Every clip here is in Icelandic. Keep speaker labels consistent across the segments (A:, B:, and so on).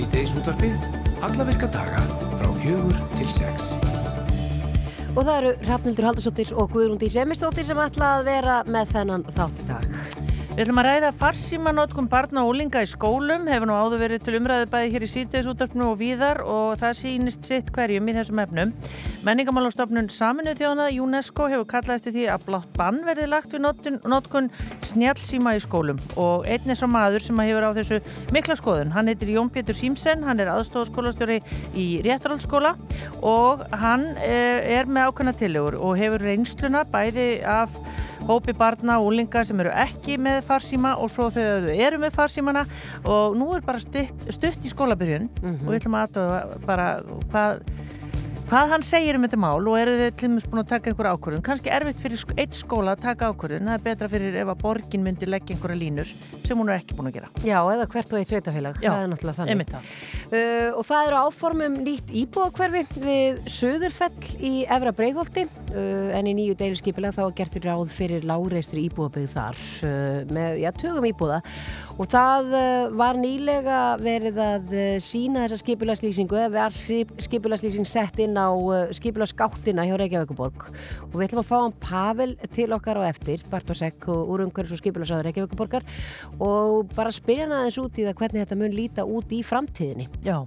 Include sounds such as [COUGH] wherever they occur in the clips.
A: Svíteis útvarpið, alla virka daga frá fjögur til sex.
B: Og það eru Rafnildur Haldurstóttir og Guðrúndi Semistóttir sem ætla að vera með þennan þátt í dag.
C: Við ætlum að ræða farsímanótkun barna og úlinga í skólum, hefur nú áður verið til umræðu bæði hér í síðdegisúttarpnu og víðar og það sýnist sitt hverjum í þessum efnum. Menningamálastofnun Saminuð þjóna UNESCO hefur kallað eftir því að blátt bann verði lagt við nótkun snjálfsíma í skólum og einn er svo maður sem hefur á þessu mikla skoðun. Hann heitir Jón Pétur Símsen, hann er aðstofskólastjóri í Réttarhaldsskóla og hann eh, er með ákvæmna tilugur og hefur reynsluna bæði af hópi barna og úlinga sem eru ekki með farsíma og svo þegar þau eru með farsímana og nú er bara stutt, stutt í skólabyrjun mm -hmm. og við ætlum að aðtöða bara hvað hvað hann segir um þetta mál og eru þið til dæmis búin að taka einhver ákvörðun? Kannski erfitt fyrir eitt skóla að taka ákvörðun. Það er betra fyrir ef að borgin myndi leggja einhverja línur sem hún er ekki búin að gera.
B: Já, eða hvert og eitt sveitafélag, það er náttúrulega þannig. uh, og það eru áformum nýtt íbúakverfi við Söðurfell í Efra Breitholti uh, en í nýju deiluskipilega þá gertir ráð fyrir láreistri íbúabögð þar. Uh, með, já, tögum íbúða. Og það uh, var nýlega verið að uh, sína þessa skipulagslýsingu á uh, skipulaskáttina hjá Reykjavíkuborg og við ætlum að fá hann Pavel til okkar á eftir, Bartosek úr umhverjus og skipulasaður Reykjavíkuborgar og bara spyrja hann aðeins út í það hvernig þetta mun líta út í framtíðinni.
C: Já,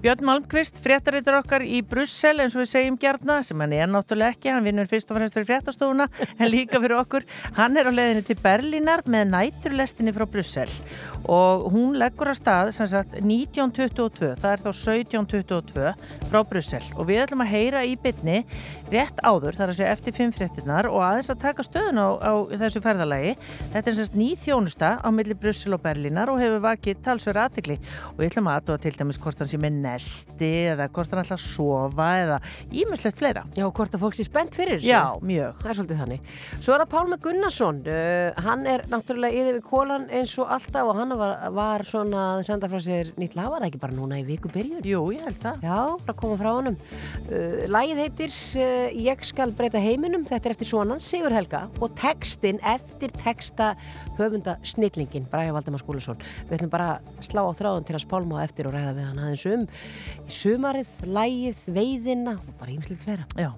C: Björn Malmqvist, fréttarítur okkar í Brussel eins og við segjum gerna, sem hann er náttúrulega ekki, hann vinnur fyrst og fremst fyrir fréttastofuna en líka fyrir okkur. Hann er á leðinu til Berlínar með næturlestinni frá Brussel. Og hún leggur að stað sem sagt 1922, það er þá 1722 frá Brussel. Og við ætlum að heyra í bytni rétt áður, þar að segja eftir fimm fréttinnar og aðeins að taka stöðun á, á þessu ferðalagi. Þetta er sagt ný þjónusta á milli Brussel og Berlínar og hefur vakið talsverð aðtegli og við ætlum að aðtóa til dæmis hvort hann sé með nesti eða hvort hann ætla að sofa eða ímislegt fleira.
B: Já, hvort að fólk sé spennt fyrir þessu.
C: Já, mjög.
B: Það er svolítið þannig. Svo er það Pálmi Gunnarsson, uh, hann er náttúrulega yfir við kólan eins og alltaf og hann var, var svona að senda frá sér nýtt lag, var það ekki bara núna í viku byrjun?
C: Jú, ég held það.
B: Já, bara koma frá honum. Uh, lagið heitir uh, Ég skal breyta heiminum, þetta er eftir svonan Sigur Helga og textin eftir texta höfunda snillingin Bræði Valdemar Skúlusson. Við ætlum bara að slá á þráðun til að spálma eftir og ræða við hann aðeins um sumarið, lagið, veiðina og bara ímslitt fleira.
C: Já,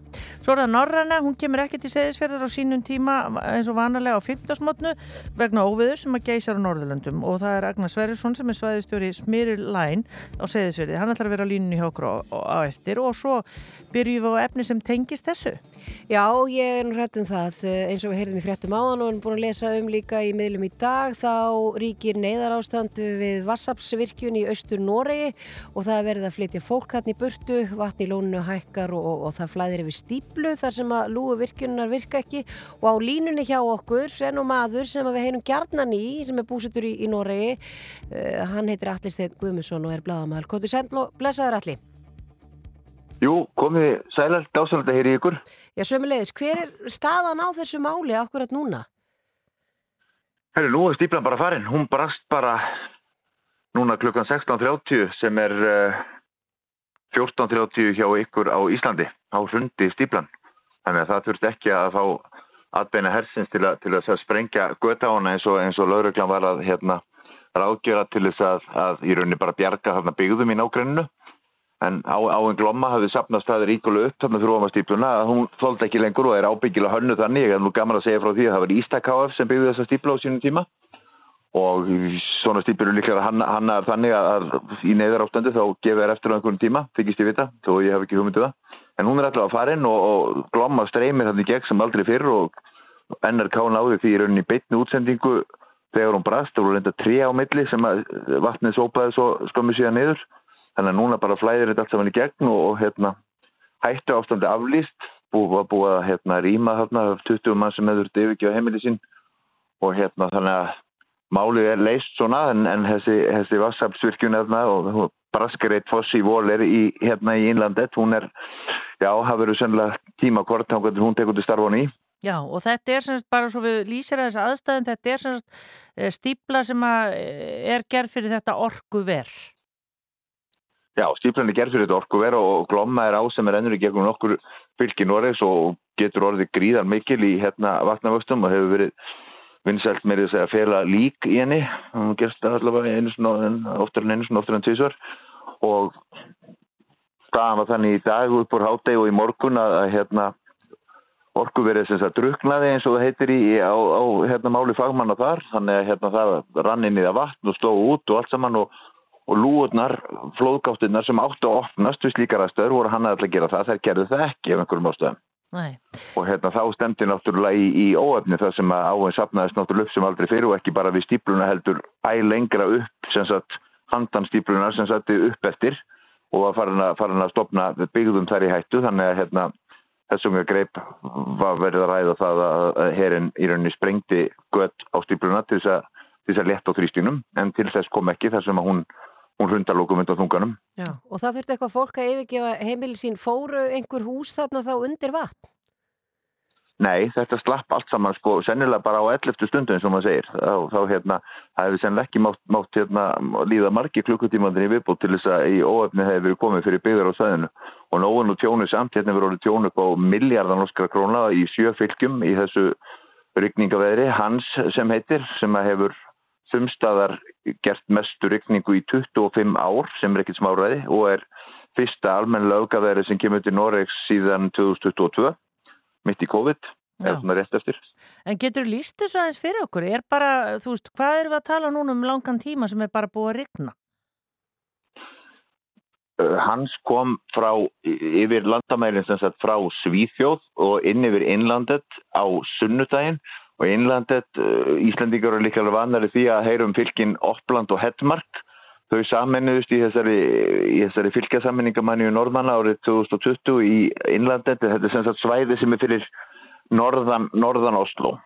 C: svo er það Norræna, hún kemur ekki til seðisferðar á sínum tíma eins og vanalega á 15. mótnu vegna óviður sem að geysar á Norðurlöndum og það er Agnar Sverjesson sem er svæðistjóri Smirir Læn á seðisferði. Hann ætlar að vera á línunni hjá okkur á, á eftir og svo byrjum við á efni sem tengist þessu.
B: Já, ég er nú hrætt um það. Eins og við heyrðum í fréttum áðan og erum búin að lesa um líka í miðlum í dag þá ríkir neyðar ástand við Vassapsvirkjun í austur Noregi og það verður að flytja fólk hann í burtu, vatn í lóninu hækkar og, og, og það flæðir yfir stíplu þar sem að lúu virkjunar virka ekki. Og á línunni hjá okkur en og maður sem við heyrum gjarnan í sem er búsettur í, í Noregi. Uh, hann heitir Allir Steinn Guðmusson og er bladamæður. Kvotur Sendlo, blessaður Alli
D: Jú, komið sælar dásalegt að heyri ykkur.
B: Já, sömulegis, hver er staðan á þessu máli akkurat núna?
D: Herru, nú er stíplan bara farin. Hún brast bara núna klukkan 16.30 sem er uh, 14.30 hjá ykkur á Íslandi á hundi stíplan. Þannig að það þurft ekki að fá atbeina hersins til að, til að sprengja göta á hana eins og, og lauruglan var að hérna, ráðgjöra til þess að, að í rauninni bara bjarga þarna byggðum í nágrenninu. En á, á einn glomma hafði sapnast það ríkulega upp fyrir ofan stípluna að hún þóldi ekki lengur og er ábyggilega hönnu þannig. Ég er nú gaman að segja frá því að það var Ísta KF sem byggði þessa stípla á sínum tíma og svona stípur eru líklega hann, hann er þannig að í neyðar ástandi þá gefur þér eftir einhvern tíma, þykist ég vita, þó ég hef ekki hugmynduð um það. En hún er alltaf að fara inn og, og glomma streymir þannig gegn sem aldrei fyrr og NRK náði því í rauninni beitni útsendingu þegar hún brast og hún reynda tre á milli sem vatnið sópaði svo skömmu síðan niður. Þannig að núna bara flæðir þetta allt saman í gegn og, og hérna, hættu ástandi aflýst, búið búið að hérna, rýma þarna 20 mann sem hefur yfirgjöð heimili sín og hérna þannig að málið er leist svona en, en þessi, þessi vassapsvirkjun og braskareit fossi vol er í, hérna í innlandet, hún er, já, það verður sennilega tíma hvort hún tekur til starfan í.
C: Já, og þetta er semst bara svo við lýsir að þessu aðstæðin, þetta er semst stípla sem að er gerð fyrir þetta orgu verð.
D: Já, stíplan er gerð fyrir þetta orgu verð og glomma er á sem er ennur í gegnum nokkur fylgi Norregs og getur orðið gríðar mikil í hérna vatnavöxtum og hefur verið vinsælt með þess að fela lík í henni. Og gerst allavega einu svona oftar en einu svona oftar en tvísvar og staðan var þannig í dag upp úr háteg og í morgun að hérna orkuverið sem það druknaði eins og það heitir í á, á hérna máli fagmanna þar. Þannig að hérna það rann inn í það vatn og stóð út og allt saman og, og lúurnar, flóðgáttinnar sem áttu að opnast við slíkar aðstöður voru hann að gera það, þær gerðu það ekki ef einhverjum ástöðum
C: Nei.
D: og hérna þá stemdi náttúrulega í, í óöfni það sem að áinn sapnaðist náttúrulega upp sem aldrei fyrir og ekki bara við stípluna heldur æ lengra upp sem sagt handan stípluna sem satt upp eftir og var farin að, farin að stopna byggðum þær í hættu. Þannig að hérna þessum að greip var verið að ræða það að herin í rauninni sprengti gött á stípluna til þess að, að leta á þrýstinum en til þess kom ekki þar sem að hún hún hundalókum undan þunganum.
B: Já, og það þurfti eitthvað fólk að yfirgefa heimili sín, fóru einhver hús þarna þá undir vatn?
D: Nei, þetta slapp allt saman sko, sennilega bara á 11. stundin sem maður segir. Þá, þá hérna, það hefði sennilega ekki mátt, mátt hérna, líða margi klukkutímandir í viðból til þess að í óöfni hefði verið komið fyrir byggðar á sæðinu. Og nógun og tjónu samt, hérna verið orðið tjónu upp á miljardan oskara króna í sjö fylgjum í þessu ryggningaveðri, hans sem heitir, sem hefur sumstaðar gert mestu rykningu í 25 ár sem er ekkert smáraði og er fyrsta almenn lögaveri sem kemur til Noregs síðan 2022 mitt í COVID
C: En getur líst þessu aðeins fyrir okkur? Er bara, þú veist, hvað er við að tala núna um langan tíma sem er bara búið að rykna?
D: Uh, hans kom frá yfir landamælinn sem sagt frá Svíþjóð og inn yfir innlandet á sunnudaginn og innlandet, uh, Íslandíkar eru líka alveg vanari því að heyrum fylgin Oppland og Hedmark. Þau samennuðust í þessari, þessari fylgjasammenningamanni í Norðmanna árið 2020 í innlandet þetta er sem sagt svæði sem er fyrir norðan, norðan Oslo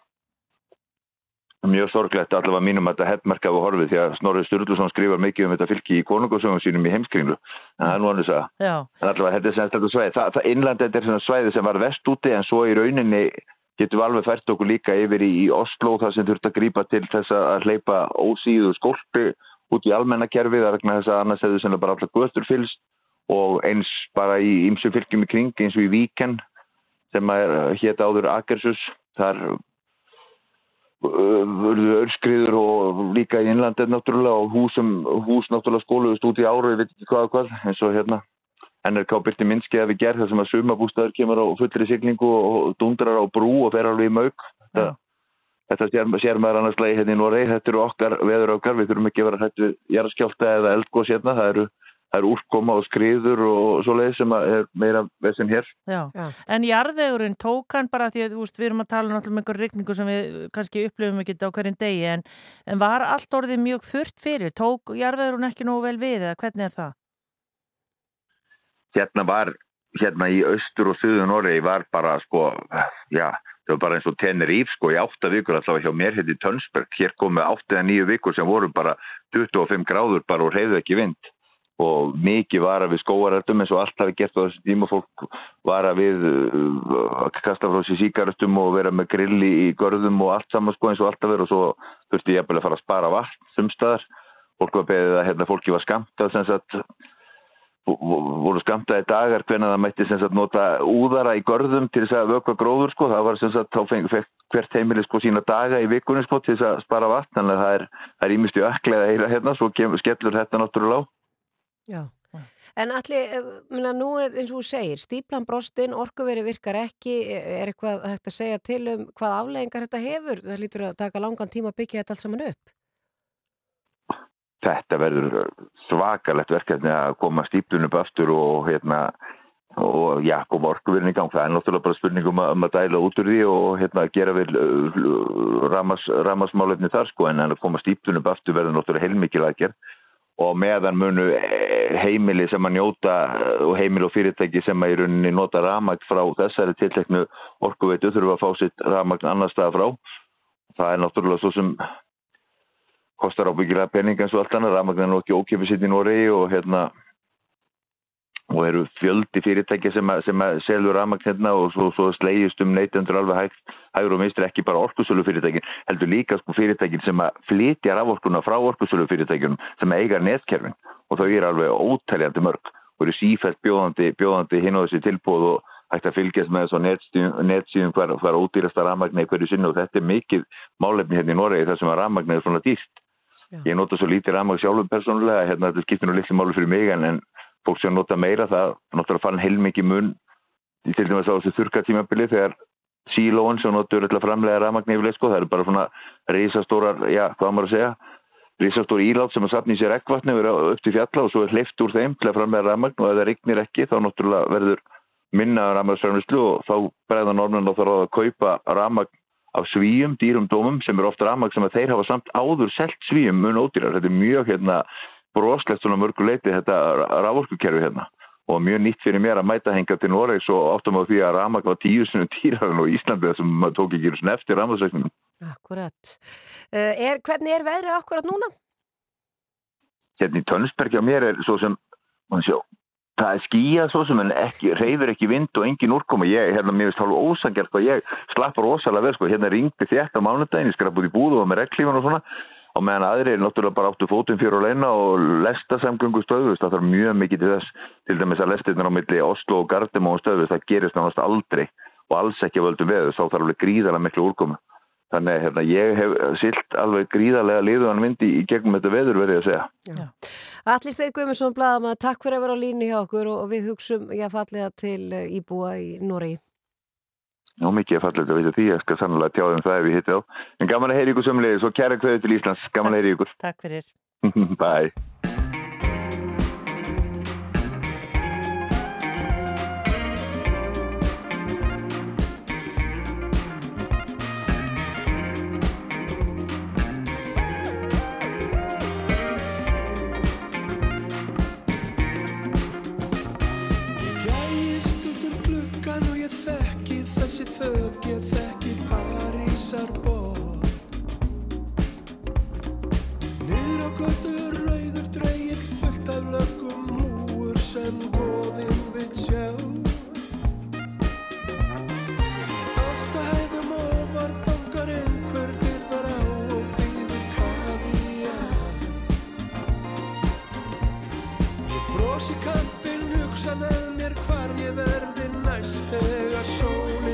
D: mjög sorglegt allavega mínum að þetta Hedmark hafa horfið því að Snorri Sturluson skrifar mikið um þetta fylgi í konungosöngum sínum í heimskringlu. En það er nú annars að allavega þetta er sem sagt þetta svæði. Það, það innlandet er svona svæði sem var vest úti en svo í rauninni getum við alveg fært okkur líka yfir í, í Oslo þar sem þurft að grípa til þess að hleypa ósíðu skólpi út í almennakerfi þar vegna þess að annars hefur sem bara alltaf göstur fylst og eins bara í ymsu fylgjum í kring eins og í Víken sem er hétt áður Akersus þar vörðu örskriður og líka í innlandið náttúrulega og húsum, hús náttúrulega skóluðust út í áru, ég veit ekki hvað og hvað eins og hérna NRK byrti minnski að við gerð þar sem að sumabústaður kemur á fullri siglingu og dundrar á brú og fer alveg í mauk. Þetta, þetta sér, sér maður annars leið hérna í Noregi, þetta eru okkar veður okkar, við þurfum ekki að vera hægt við jæraskjálta eða eldgóðs hérna, það eru það eru úrkoma og skriður og svo leið sem er meira vesinn hér.
C: Já. Já. En jarðvegurinn tók hann bara því að veist, við erum að tala náttúrulega um einhver regningu sem við kannski upplifum ekki á hverjum degi en, en var allt orðið mjög þurft fyrir tók jarðvegurinn ekki nógu vel við eða hvernig er það?
D: Hérna var, hérna í austur og söðu Noregi var bara sko, já, það var bara eins og Teneríf sko í átta vikur alltaf hjá mér hérna í Tönsberg, hér komið átta eða nýju vikur sem voru bara 25 gráður bara og reyðu ekki vind. Og mikið var að við skóaröldum eins og allt hafi gert á þessu tíma. Fólk var að við uh, kasta frá sér síkaröldum og vera með grilli í görðum og allt saman sko eins og allt að vera. Og svo þurfti ég að fara að spara vatn sumstaðar, fólk var beðið að hérna, fólki var skamt að voru skamtaði dagar hvernig það mætti sagt, nota úðara í görðum til þess að vökva gróður sko, það var sagt, þá fengi hvert heimili sko sína daga í vikunni sko til þess að spara vatn, þannig að það er, er ímyndstu öklega eila hérna, svo kemur, skellur þetta náttúrulega.
B: Já, en allir, eh, minna, nú er eins og þú segir, stíplan brostinn, orkuveri virkar ekki, er eitthvað hægt að segja til um hvað afleggingar þetta hefur, það lítur að taka langan tíma að byggja þetta allt saman upp?
D: Þetta verður svakalegt verkefni að koma stíplunum upp aftur og hérna og já, koma orkuverðin í gang. Það er náttúrulega bara spurningum um að dæla út úr því og hérna gera vel uh, ramasmálefni þar sko en að koma stíplunum upp aftur verður náttúrulega heilmikið aðgerð. Og meðan munu eh, heimili sem að njóta og heimili og fyrirtæki sem að í rauninni nota ramagn frá þessari tilteknu orkuveitu þurfa að fá sitt ramagn annar stað frá. Það er náttúrulega svo sem kostar ábyggilega pening eins og allt annað, rafmagnar nú ekki ókjöfið sitt í Noregi og hérna og eru fjöldi fyrirtæki sem, að, sem að selur rafmagn hérna og svo, svo slegist um neytendur alveg hægt, hægur og mistur ekki bara orkusölu fyrirtækin, heldur líka sko fyrirtækin sem að flytja raforkuna frá orkusölu fyrirtækinum sem eigar netkerfin. Og þau eru alveg ótæljandi mörg og eru sífælt bjóðandi, bjóðandi hinn á þessi tilbúð og hægt að fylgjast með þessu netsíðum hver, hver ódýrasta rafmagn eða hverju sinni. Og þetta er mikið málefni hérna í Noregi þar sem að rafmagn er svona dýrt. Já. Ég nota svo lítið ramag sjálfur persónulega, hérna þetta skiptir nú litli málu fyrir mig en, en fólk sem nota meira það notur að fara heilmikið mun til dæmis á þessu þurkatímabili þegar sílóan sem notur öll að framlega ramagn yfirlega sko, það eru bara svona reysastórar, já, hvað maður að segja reysastóri ílátt sem að sapna í sér ekkvatni upp til fjalla og svo er hleyft úr þeim til að framlega ramagn og ef það regnir ekki þá noturlega verður minna ramagnsframlislu og þá bregða norðan og þá ráða að kaupa ramagn af svíum, dýrum dómum sem eru ofta ramag sem að þeir hafa samt áður selt svíum mun ódýrar. Þetta er mjög hérna broslegt svona mörguleiti þetta raforkukerfi hérna og mjög nýtt fyrir mér að mæta henga til Noregs og áttum á því að ramag var tíu sinni dýrar á Íslandi þessum maður tók ekki svona eftir ramagsreiknum.
B: Akkurat. Uh, er, hvernig er veðrið akkurat núna?
D: Hérna í Tönnsbergi á mér er svo sem, mann sjá, það er skíjað svo sem en ekki, reyður ekki vind og engin úrkoma, ég, hérna, mér finnst hálfa ósangjart og ég slappar ósalega vel, sko, hérna ringdi þetta mánudagin, ég skrap út í búðu og með reglíman og svona, og meðan aðri er náttúrulega bara áttu fótum fyrir og leina og lesta samgöngu stöðust, það þarf mjög mikið til þess, til dæmis að lestirna á milli Oslo og Gardemó stöðust, það gerist náttúrulega aldrei og alls ekki völdu við, þá þarf alveg gríðarlega miklu úrkoma. Þannig hérna, ég hef silt alveg gríðarlega liðuðan myndi í gegnum þetta veður verið að segja.
B: Allir Steið Guðmundsson, Bladama, takk fyrir að vera á línu hjá okkur og við hugsum ég fallega til eh, íbúa í Nóri.
D: Já, mikið fallega að vita því, ég skal sannlega tjáða um það ef ég hitti á. En gaman að heyri ykkur sömulegis og kæra hverju til Íslands, gaman að heyri ykkur.
C: Takk fyrir. [LAUGHS]
D: Bye.
E: sem góðinn við sjá. Áttahæðum ofar bankar einhver byrðar á og býður kavija Ég brosi kampin, hugsa með mér hvar ég verði næst þegar sól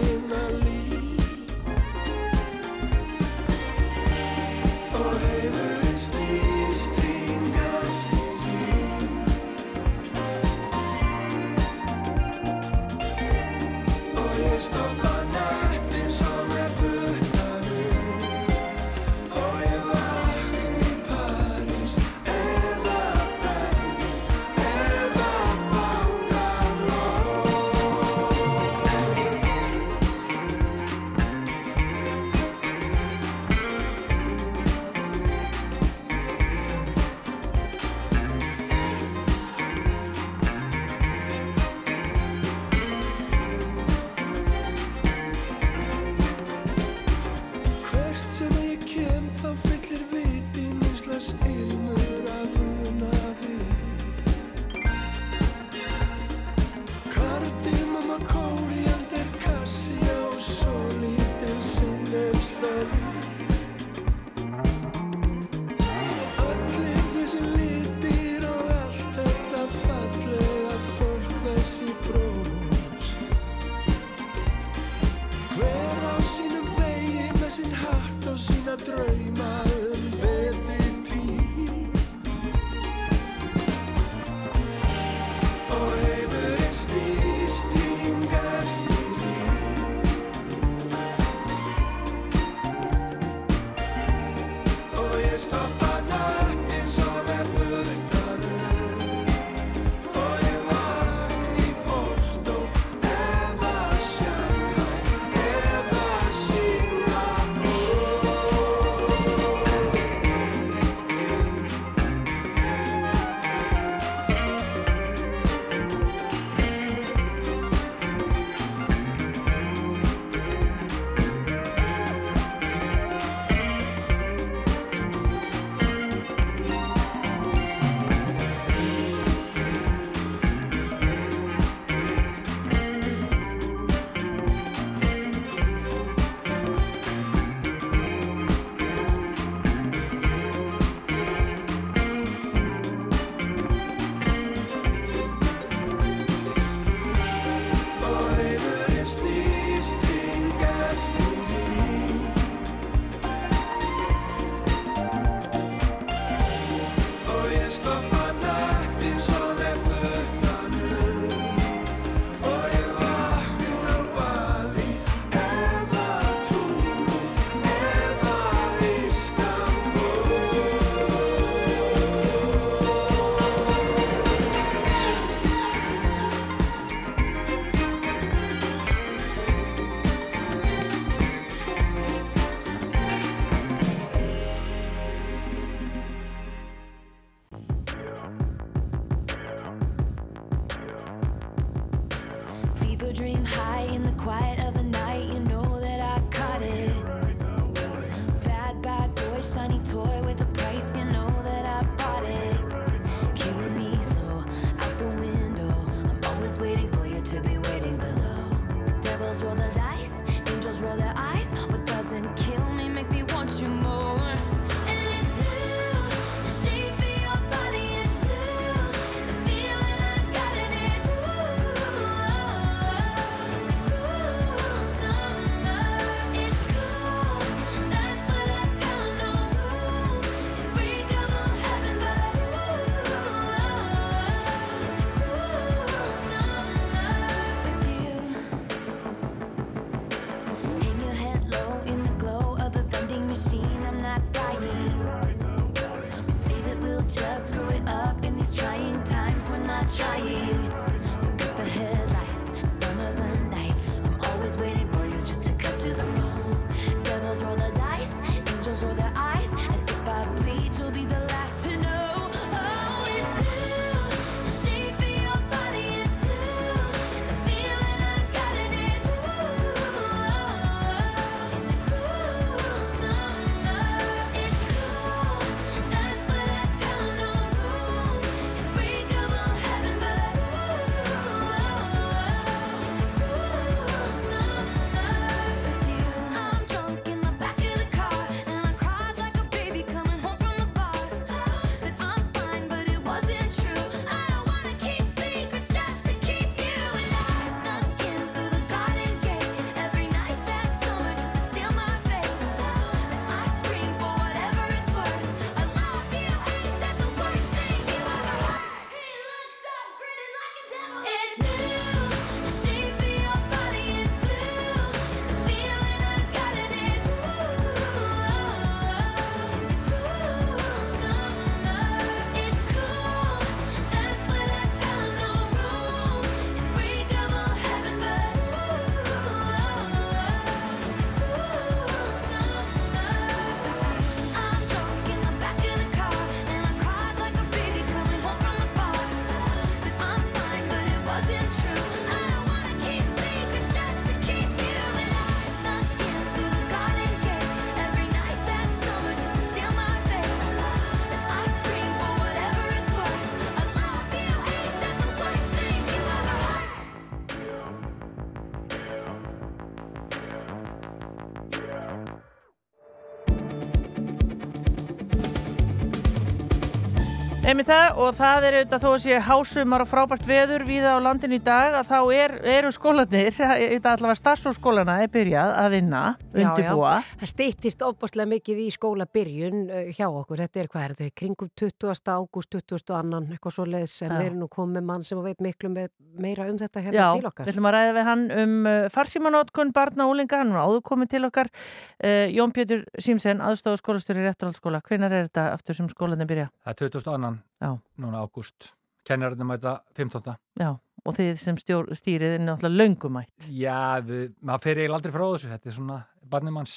C: Einmitt það og það er auðvitað þó að sé hásumar og frábært veður viða á landin í dag að þá er, eru skólanir, þetta [LAUGHS] allavega starfsfólkskólana er byrjað að vinna, undirbúa. Já,
B: já, það stýttist ofbáslega mikið í skólabyrjun uh, hjá okkur, þetta er hvað er þetta, kringum 20. ágúst, 20. annan, eitthvað svo leiðis en við erum nú komið mann sem veit miklu meira um þetta hérna
C: já,
B: til okkar.
C: Já, við ætlum að ræða við hann um uh, farsímanótkun, barna og úlinga, hann er áður komið til okkar, uh, Jón Pétur Símsen, aðstofskólastjóri Rétturhaldsskóla, hvenar er þetta aftur sem skólanir byrja?
F: Það er 20. annan Já. núna ágúst kennarinn mæta 15.
C: Já, og þið sem stjór, stýrið er náttúrulega löngumætt
F: Já, við, maður fer eiginlega aldrei frá þessu þetta er svona barnimanns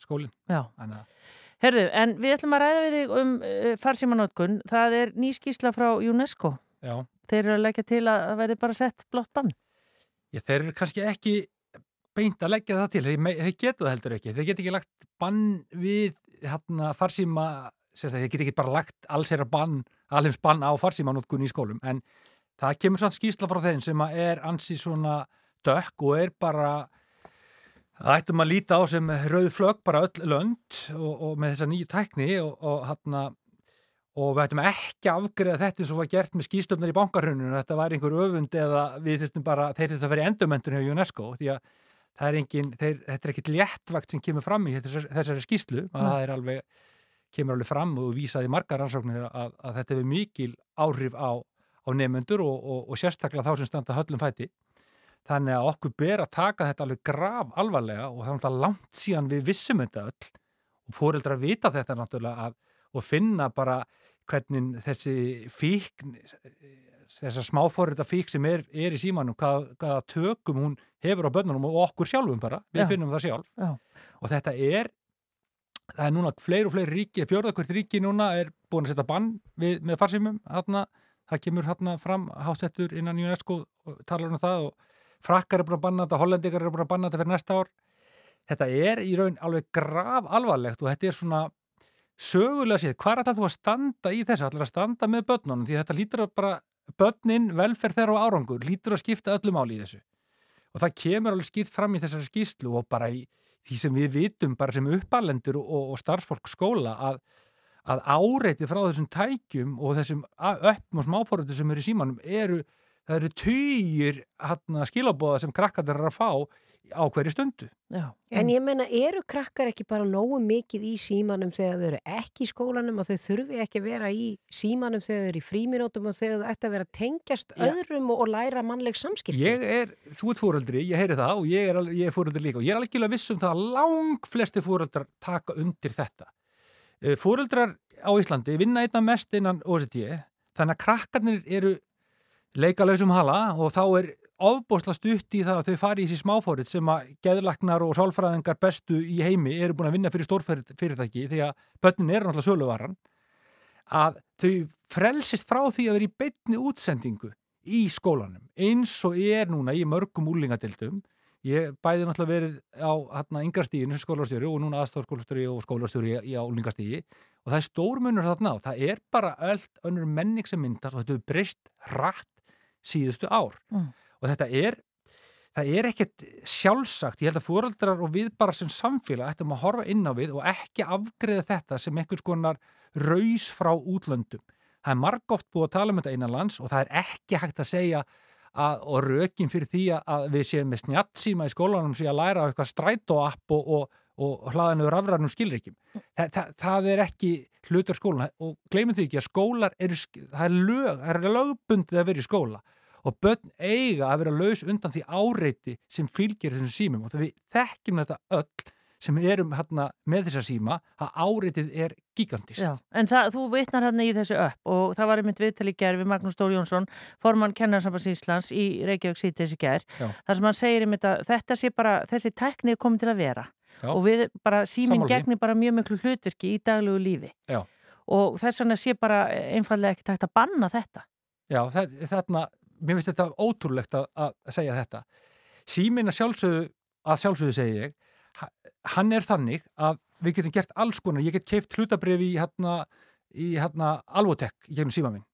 F: skólin
C: Já, herðu, en við ætlum að ræða við þig um uh, farsímanótkun það er nýskísla frá UNESCO.
F: Já.
C: Þeir eru að leggja til að það verði bara sett blott bann.
F: Já, þeir eru kannski ekki beint að leggja það til. Þeir, þeir geta það heldur ekki, þeir geta ekki lagt bann við hérna farsíma þið get ekki bara lagt alls er að bann, alveg bann á farsímanótkun í skólum. En það kemur svona skýsla frá þeim sem er ansi svona dökk og er bara það ættum að líta á sem rauð flög bara öll lönd og, og með þessa nýju tækni og, og hérna og við ættum ekki að afgriða þetta eins og var gert með skýstöfnar í bankarhrauninu þetta var einhver öfund eða við þurftum bara þeir þetta að vera endumöndun hjá UNESCO því að það er engin, þeir, þetta er ekkit léttvakt sem kemur fram í þessari, þessari skýslu að það er alveg kemur alveg fram og vísaði margar rannsóknir að, að þetta hefur mikil áhrif á, á nefnendur og, og, og sérstaklega þá sem standa höllum fæti. Þannig að okkur ber að taka þetta alveg grav alvarlega og það er náttúrulega langt síðan við vissum þetta öll og fóreldra vita þetta náttúrulega að, og finna bara hvernig þessi fík, þessar smáfórita fík sem er, er í símanum, hvað, hvaða tökum hún hefur á börnunum og okkur sjálfum bara, við Já. finnum það sjálf Já. og þetta er það er núna fleir og fleiri ríki, fjörðarkvært ríki núna er búin að setja bann við, með farsímum, hérna, það kemur hérna fram hásettur innan UNESCO talar um það og frakkar er búin að banna þetta, hollendikar er búin að banna þetta fyrir næsta ár. Þetta er í raun alveg grav alvarlegt og þetta er svona sögulega séð, hvað er þetta þú að standa í þessu, allir að standa með börnunum? Því þetta lítur að bara, börnin, velferð þeirra og árangur, lítur að skipta öllum áli í þessu. Og það kemur alveg skýrt fram í þessari skýslu og bara í því sem við vitum bara sem uppalendur og, og starfsfólk skóla að, að áreiti frá þessum tækjum og þessum öppum og smáfóröldu sem eru í símanum eru, það eru týjir skilabóða sem krakkarnir er að fá á hverju stundu.
B: Já. En ég menna, eru krakkar ekki bara nógu mikið í símanum þegar þau eru ekki í skólanum og þau þurfi ekki að vera í símanum þegar þau eru í fríminótum og þegar þau ætti að vera að tengjast Já. öðrum og, læra mannleg samskipti?
F: Ég er, þú ert fóröldri, ég heyri það og ég er, ég er fóröldri líka og ég er alveg vissum það að lang flesti fóröldrar taka undir þetta. Eh, fóröldrar á Íslandi vinna einna mest innan OSD þannig að krakkarnir eru leikalausum hala og þá er ofbosla stutt í það að þau fari í þessi smáfórið sem að geðlaknar og sálfræðingar bestu í heimi eru búin að vinna fyrir stórfyrirtæki því að börnin er náttúrulega söluvaran. Að þau frelsist frá því að vera í beitni útsendingu í skólanum eins og er núna í mörgum úlingadildum ég bæði náttúrulega verið á hérna yngastíginu skólastjóri og núna aðstofskólastjóri og skólastjóri í álingastígi og það er stórmunur þarna á. Það er bara öll önnur menning sem myndast og þetta er breyst rætt síðustu ár. Mm. Og þetta er það er ekkert sjálfsagt, ég held að fóröldrar og við bara sem samfélag ættum að horfa inn á við og ekki afgreða þetta sem einhvers konar raus frá útlöndum. Það er margóft búið að tala um þetta einan lands og það er ekki hægt að segja að, og rökin fyrir því að við séum með snjattsíma í skólanum sem að læra á eitthvað strætóapp og, og, og hlaðanuður afræðnum skilrikim. Það, það, það er ekki hlutur skólan og gleymum því ekki að skólar eru, það er lög, er lögbundið að vera í skóla. Og börn eiga að vera laus undan því áreiti sem fylgir þessum símum. Og við þekkjum þetta öll sem erum hérna með þessa síma að áreitið er gigantist. Já,
C: en það, þú vitnar hérna í þessu upp og það var einmitt viðtali gerð við Magnús Stóri Jónsson, formann Kennarsambans Íslands í Reykjavík síti þessi gerð, þar sem hann segir einmitt að þetta sé bara, þessi tekni er komið til að vera Já. og við bara, síminn gegnir bara mjög miklu hlutverki í daglegu lífi Já. og þess vegna sé bara einfallega ekkert hægt að banna þetta.
F: Já, þarna mér finnst þetta ótrúlegt að, að segja þetta símin að sjálfsögðu að sjálfsögðu segi ég hann er þannig að við getum gert alls konar, ég get keift hlutabref í hérna, í hérna alvotek í gegnum síma minn.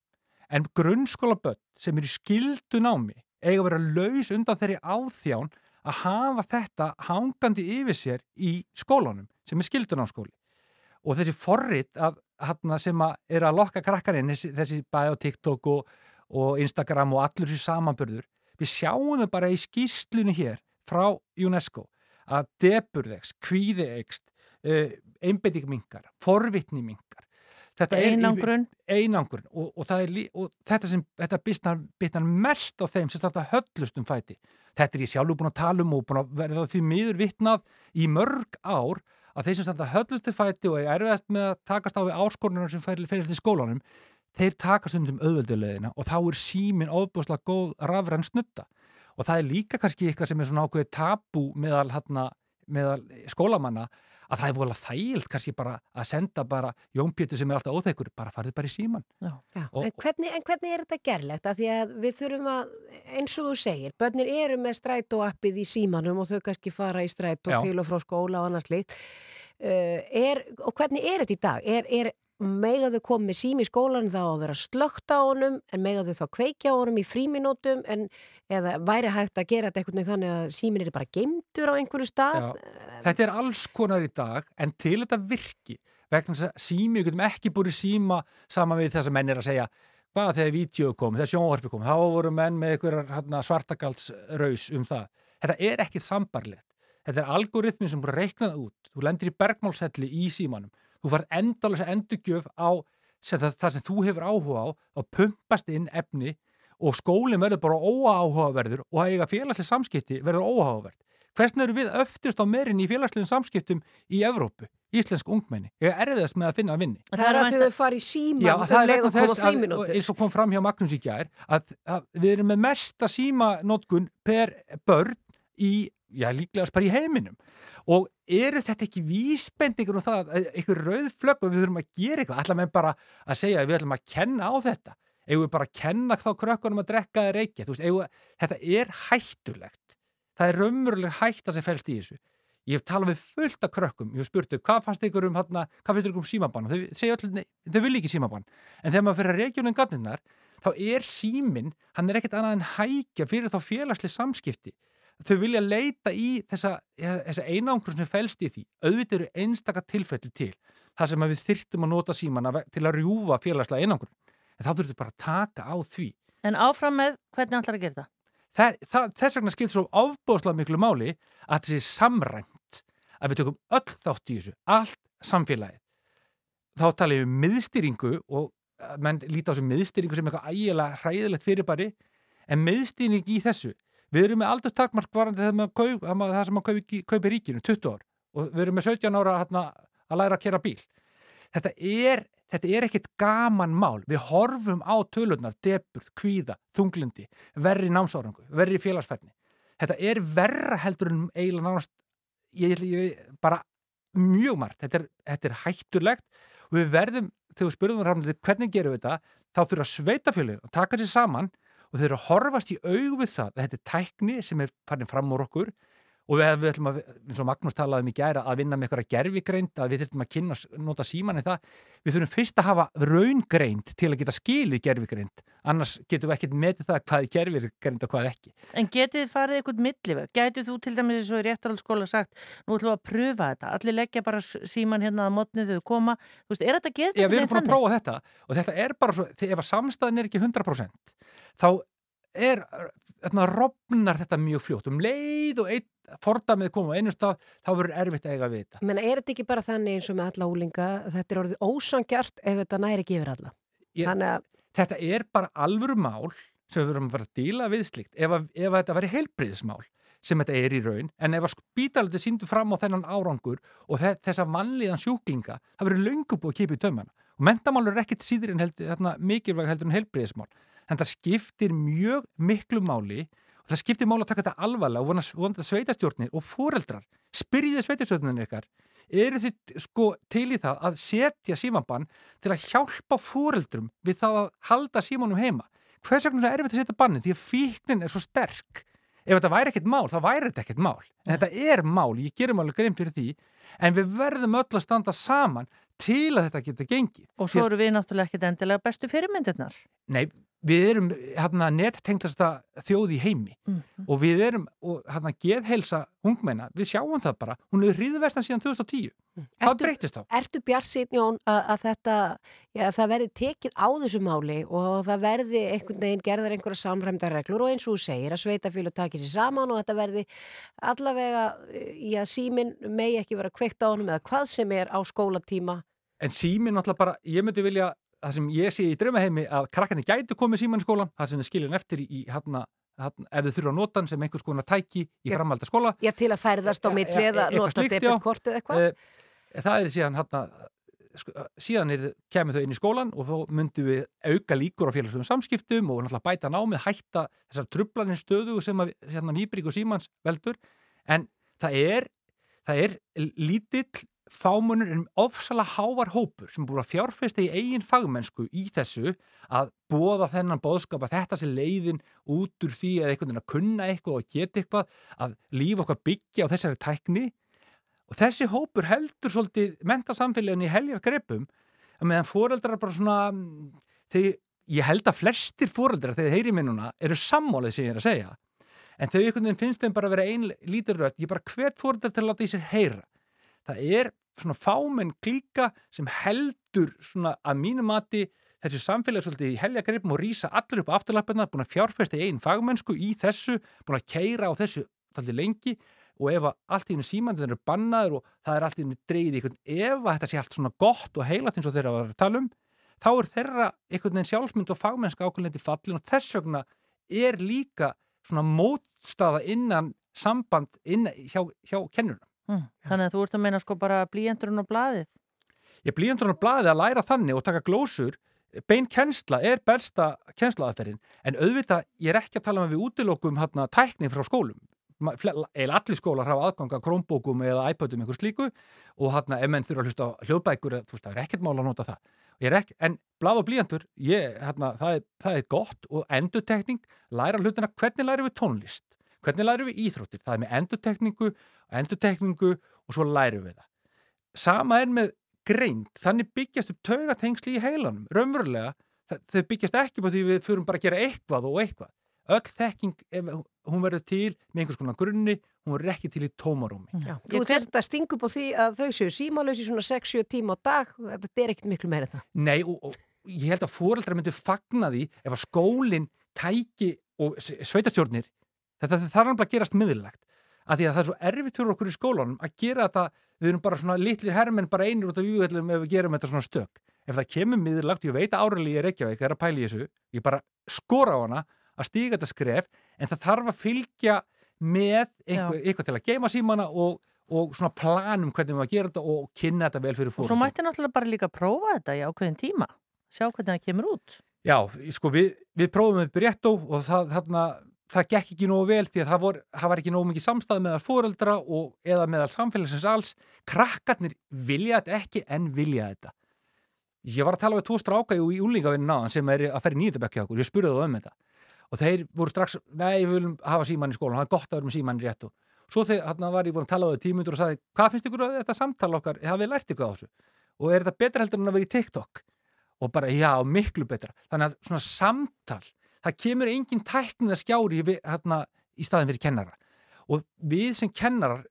F: En grunnskóla börn sem eru skildu námi eiga að vera laus undan þeirri áþján að hafa þetta hangandi yfir sér í skólanum sem er skildunámskóli og þessi forrit að, hérna, sem að er að lokka krakkarinn þessi, þessi bæ á TikTok og og Instagram og allur þessi samanbörður við sjáum þau bara í skýslinu hér frá UNESCO að deburðegs, kvíðeegst uh, einbeitingmingar, forvitnimingar
C: einangrun.
F: einangrun og, og, er, og þetta sem þetta bitnar mest á þeim sem starta höllustum fæti. Þetta er ég sjálfur búin að tala um og búin að verða því miður vittnað í mörg ár að þeir sem starta höllustum fæti og er erfiðast með að takast á við áskorunar sem færi til skólanum þeir taka stundum auðvöldulegina og þá er símin ofbúslega góð rafræn snutta og það er líka kannski eitthvað sem er svona ákveðið tabú meðal, hérna, meðal skólamanna að það er volið þægilt kannski bara að senda bara jónpjötu sem er alltaf óþeikur, bara farið bara í síman Já.
B: Já, og, en, hvernig, en hvernig er þetta gerlegt? Að því að við þurfum að, eins og þú segir, börnir eru með strætóappið í símanum og þau kannski fara í strætó til og frá skóla og annars lit uh, er, og hvernig er þetta í dag? Er, er megaðu komið sími í skólan þá að vera slögt á honum en megaðu þá kveikja á honum í fríminútum en eða væri hægt að gera þetta veginn þannig að símin er bara gemtur á einhverju stað Já,
F: Þetta er alls konar í dag en til þetta virki vegna þess að sími, við getum ekki búið síma saman við þess að menn er að segja hvað þegar vídeo kom, þegar sjónvarpi kom þá voru menn með einhverjar hérna, svartagaldsraus um það. Þetta er ekkit sambarlegt. Þetta er algoritmi sem búið að reiknað út. Þú lendir í bergmálselli í símanum þú farð endalins endurgjöf á sem það, það sem þú hefur áhuga á að pumpast inn efni og skólinn verður bara óáhugaverður og að eiga félagslega samskipti verður óáhugaverð. Hversna eru við öftust á meirinn í félagslegum samskiptum í Evrópu, íslensk ungmenni? Ég er erðast með að finna að vinni.
B: Það er að þau fari í síman
F: Já, það er vegna þess að, eins og kom fram hjá Magnús í gær, að, að við erum með mesta símanótkun per börn í, já líklegast bara í heiminum. Og eru þetta ekki vísbendingur um það, eitthvað rauð flögg og við þurfum að gera eitthvað, ætla með bara að segja að við ætlum að kenna á þetta? Eigum við bara að kenna þá krökkunum að drekka eða reykja, þú veist, eigum, þetta er hættulegt, það er raunveruleg hætta sem fælst í þessu. Ég hef talað við fullt af krökkum, ég hef spurt þau hvað fannst ykkur um, hérna, hvað ykkur um símabann? Og þau segja öll, þau vil ekki símabann. En þegar maður fyrir að reykja um ganninnar þá er símin, hann er ekkert annað en hækja fyrir þá félagsli samskipti þau vilja leita í þessa, þessa einangur sem fælst í því auðvitað eru einstakar tilfelli til þar sem við þyrtum að nota símana til að rjúfa félagslega einangur en þá þurfum við bara að taka á því
C: En áfram með hvernig ætlar að gera það?
F: Það, það, þess vegna skilt svo ofbóðslega miklu máli að þessi samrænt að við tökum öll þátt í þessu, allt samfélagið. Þá tala ég um miðstýringu og eh, menn líti á þessu miðstýringu sem eitthvað ægilega hræðilegt fyrirbæri en miðstýring í þessu, við erum með aldrei takmark varandi það sem að kaupi, kaupi ríkinu, 20 ár og við erum með 17 ára hérna, að læra að kera bíl. Þetta er þetta er ekkit gaman mál. Við horfum á tölunar, deburð, kvíða, þunglindi, verri námsárangu, verri félagsfærni. Þetta er verra heldur en eiginlega nánast, ég, ég, bara mjög margt. Þetta er, þetta er hættulegt og við verðum, þegar við spurðum hvernig gerum við þetta, þá sveitafjölinn að taka sér saman og þeir eru að horfast í aug við það að þetta er tækni sem er farin fram úr okkur og við, við ætlum að, eins og Magnús talaði um í gæra, að vinna með eitthvað gerfigreind, að við þurfum að kynna, nota síman í það, við þurfum fyrst að hafa raungreind til að geta skilið gerfigreind, annars getum við ekkert metið það hvað er gerfigreind og hvað ekki.
C: En getið þið farið eitthvað milliveg? Gætið þú til dæmis eins og í réttarhaldsskóla sagt, nú ætlum við að pröfa þetta, allir leggja bara síman hérna að mótnið þau koma, þú veist, er þetta getið?
F: Já, við erum búin að prófa þetta og þetta bara svo, ef að samstæðin ekki 100% þá þarna, robnar þetta mjög fljótt um leið og einn fordamið koma á einu stað, þá verður erfitt að eiga við þetta.
B: Menna, er þetta ekki bara þannig eins og með alla úlinga, þetta er orðið ósangjart ef þetta næri ekki yfir alla?
F: Ég, að... Þetta er bara alvöru mál sem við verðum að vera að díla við slikt ef, að, ef að þetta veri heilbriðismál sem þetta er í raun, en ef að spítaliti síndu fram á þennan árangur og þessa vanlíðan sjúklinga, það verður löngubúið að kipa í tömana og mentamál er ekkit síður en held, mikilvæg heldur en heilbriðismál en það skiptir mjög miklu máli og það skiptir máli að taka þetta alvarlega og vonast að sveitastjórnir og foreldrar spyrjiði sveitastjórnir ykkar eru þið sko til í það að setja símanbann til að hjálpa foreldrum við það að halda símanum heima? Hvers vegna er erfitt að setja bannin því að fíknin er svo sterk. Ef þetta væri ekkert mál þá væri þetta ekkert mál. En þetta er mál, ég gerum alveg grein fyrir því. En við verðum öll að standa saman til að þetta geta gengið.
C: Og svo eru við náttúrulega ekkert endilega bestu fyrirmyndirnar.
F: Nei, við erum hérna, nettengtasta þjóð í heimi mm -hmm. og við erum, og hérna geðheilsa ungmenna, við sjáum það bara hún er hriðvestan síðan 2010 mm. hvað breytist þá?
B: Ertu Bjarsið Jón að, að þetta, já, það verði tekið á þessu máli og það verði einhvern veginn gerðar einhverja samræmdarreglur og eins og þú segir að sveitafílu takir sér saman og þetta verði allavega, já símin megi ekki vera kveikt á honum eða hvað sem er á skólatíma
F: En símin náttúrulega bara, ég myndi vilja það sem ég sé í draumaheimi að krakkarnir gætu komið síman í skólan, það sem er skiljan eftir í hérna, hérna, ef þið þurfa að nota hann sem einhvers konar tæki í framvalda skóla.
B: Já, til að færðast á milli eða nota debitkortið eða eitthvað?
F: E, Það er síðan hérna sko, síðan er, kemur þau inn í skólan og þá myndum við auka líkur á félagslegum samskiptum og náttúrulega bæta námið, hætta þessar trublanir stöðu sem að hérna, Mýbrík og Símans veldur. En það er, það er lítill fámunur en ofsala hávar hópur sem búið að fjárfesta í eigin fagmennsku í þessu að bóða þennan bóðskap að þetta sé leiðin út úr því að einhvern veginn að kunna eitthvað og geta eitthvað að lífa okkar byggja á þessari tækni. Og þessi hópur heldur svolítið mentasamfélagin í heljar grepum að meðan foreldrar bara svona þegar ég held að flestir foreldrar þegar þeir heyri minnuna eru sammálið sem ég er að segja. En þau einhvern veginn finnst þeim bara að vera ein lítur rött, ég bara hvet foreldrar til að láta í sér heyra það er svona fámenn klíka sem heldur svona að mínum mati þessi samfélag svolítið í heljagripum og rýsa allir upp afturlappina, búin að fjárfesta í einn fagmennsku í þessu, búin að keira á þessu tallir lengi og ef allt í hennu símandin eru bannaður og það er allt í hennu einhvern, ef þetta sé allt svona gott og heilat eins og þeirra var að tala um þá er þeirra einhvern veginn sjálfsmynd og fagmennska ákveðlendi fallin og þess vegna er líka svona mótstafa innan samband innan, hjá, hjá kennurna
C: Mm. Þannig að þú ert að meina sko bara blíjendurinn og blaðið?
F: Ég blíjendurinn og blaðið að læra þannig og taka glósur bein kennsla er belsta kennslaðaferinn en auðvitað ég er ekki að tala með við útilokum hérna tækning frá skólum. Eða allir skólar hafa aðganga krómbókum eða iPodum einhvers líku og hérna ef menn þurfa að hlusta á hljóðbækur þú veist það er ekkert mál að nota það. Ekki, en bláð og blíjandur það, það er gott og endutekning læra hlutina, hvernig lærum við tónlist? Hvernig lærum við íþróttir, það er með endutekningu endutekningu og svo lærum við það. Sama er með greint, þannig byggjast upp taugatengsli í heilanum, raunverulega. Þau byggjast ekki på því við fyrum bara að gera eitthvað og eitthvað. Öll þekking, ef hún verður til með einhvers konar grunni, hún verður ekki til í tómarúmi.
B: Já, þú þess að stinga upp á því að þau séu símalösi svona 6-7 tíma á dag, þetta er ekkert miklu meira það.
F: Nei, og, og ég held að fóreldrar myndu fagna því ef að skólinn tæki og sveitastjórnir, þetta þarf alveg að gerast miðurlegt, að því að það er svo erfitt fyrir okkur í skólanum að gera þetta, við erum bara svona litlir hermenn bara einir út af júðellum ef við gerum þetta svona stök. Ef það kemur miðurlegt, ég veit að ég er ekki á eitthvað, að pæli þessu, ég bara skora á hana að stíga þetta skref en það þarf að fylgja með einhver, eitthvað til að geima símana og, og svona planum hvernig við að gera þetta og kynna þetta vel fyrir fólk.
C: Og svo mætti náttúrulega bara líka prófa þetta í ákveðin tíma, sjá hvernig það kemur út.
F: Já, sko við, við prófum með Bréttó og það, þarna, það gekk ekki nógu vel því að það, vor, það var ekki nógu mikið samstað meðal fóreldra og eða meðal samfélagsins alls. Krakkarnir vilja þetta ekki en vilja þetta. Ég var að tala við tvo stráka í úlingavinn náðan sem er að ferja nýjöndabekki okkur, ég spurði það um þetta. Og þeir voru strax, nei, við viljum hafa síman í skólan, það er gott að vera með síman í réttu svo þegar hann var ég voru að tala á það tímundur og sagði, hvað finnst ykkur að þetta samtala okkar hafið lært ykkur á þessu? Og er þetta betra heldur en að vera í TikTok? Og bara, já, miklu betra. Þannig að svona samtal það kemur engin tæknið að skjári við, hérna, í staðin fyrir kennara og við sem kennarar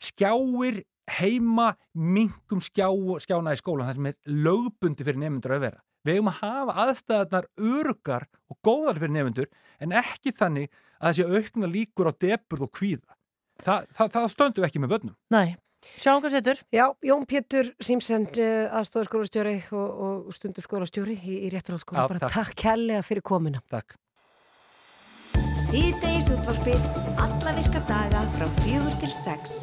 F: skjáir heima mingum skjá, skjána í skólan það sem er lögbundi fyrir nefndur að vera Við hefum að hafa aðstæðarnar örgar og góðar fyrir nefnendur en ekki þannig að þessi aukna líkur á deburð og kvíða. Þa, það, það stöndum ekki með vönnum.
C: Nei. Sjáum hvað setur.
B: Já, Jón Pétur Simsend, eh, aðstofskólastjóri og, og stundurskólastjóri í, í réttarhaldsskóla. Bara takk, takk kærlega fyrir komina.
F: Takk.
G: Síðdeis útvarfið, alla virka daga frá fjögur til sex.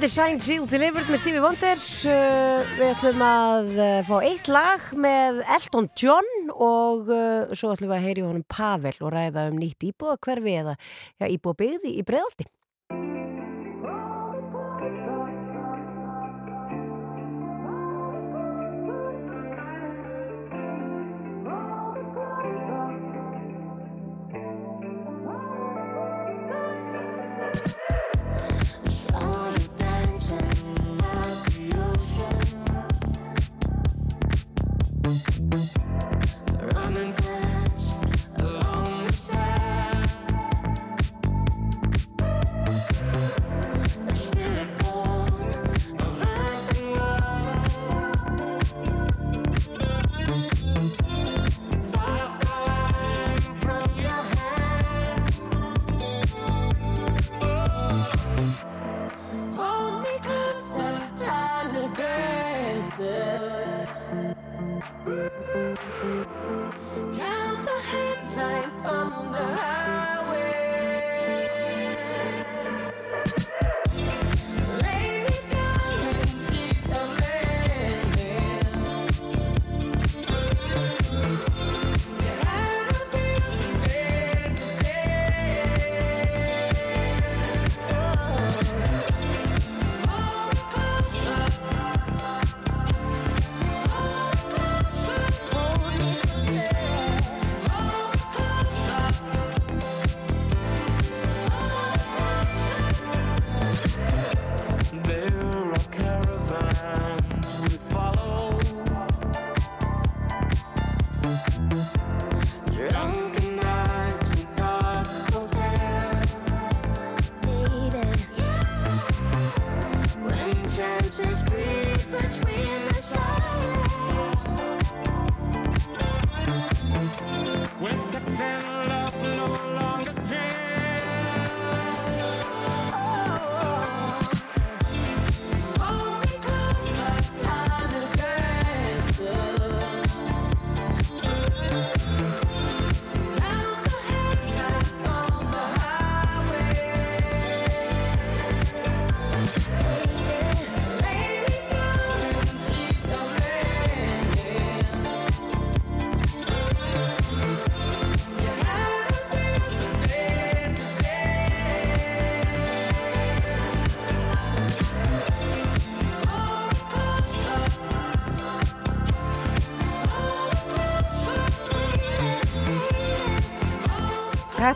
B: Þetta er Shine Seal Delivered með Stevie Wonder. Uh, við ætlum að uh, fá eitt lag með Elton John og uh, svo ætlum við að heyri honum Pavel og ræða um nýtt íbúa hverfi eða ja, íbúa byggði í bregðaldi.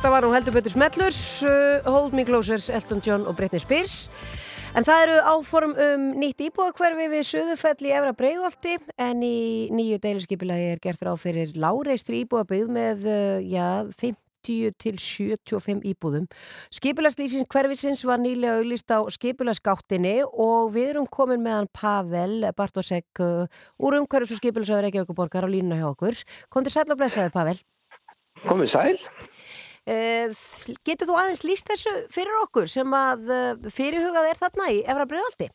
B: Þetta var nú heldur betur smellur, uh, Hold Me Closers, Elton John og Britney Spears. En það eru áform um nýtt íbúðakverfi við Suðufell í Efra Breiðholti en í nýju deiliskeipilagi er gert ráð fyrir láreistri íbúðabygð með uh, já, 50 til 75 íbúðum. Skipilaslýsins hverfisins var nýlega auðlist á skipilasgáttinni og við erum komin meðan Pavel Bartosek uh, úr umhverfis og skipilasöður Reykjavíkuborgar á línuna hjá okkur. Kondur sæl og blessaður Pavel.
H: Komið sæl.
B: Uh, getur þú aðeins líst þessu fyrir okkur sem að uh, fyrirhugað er þarna í Efra Breiðaldi?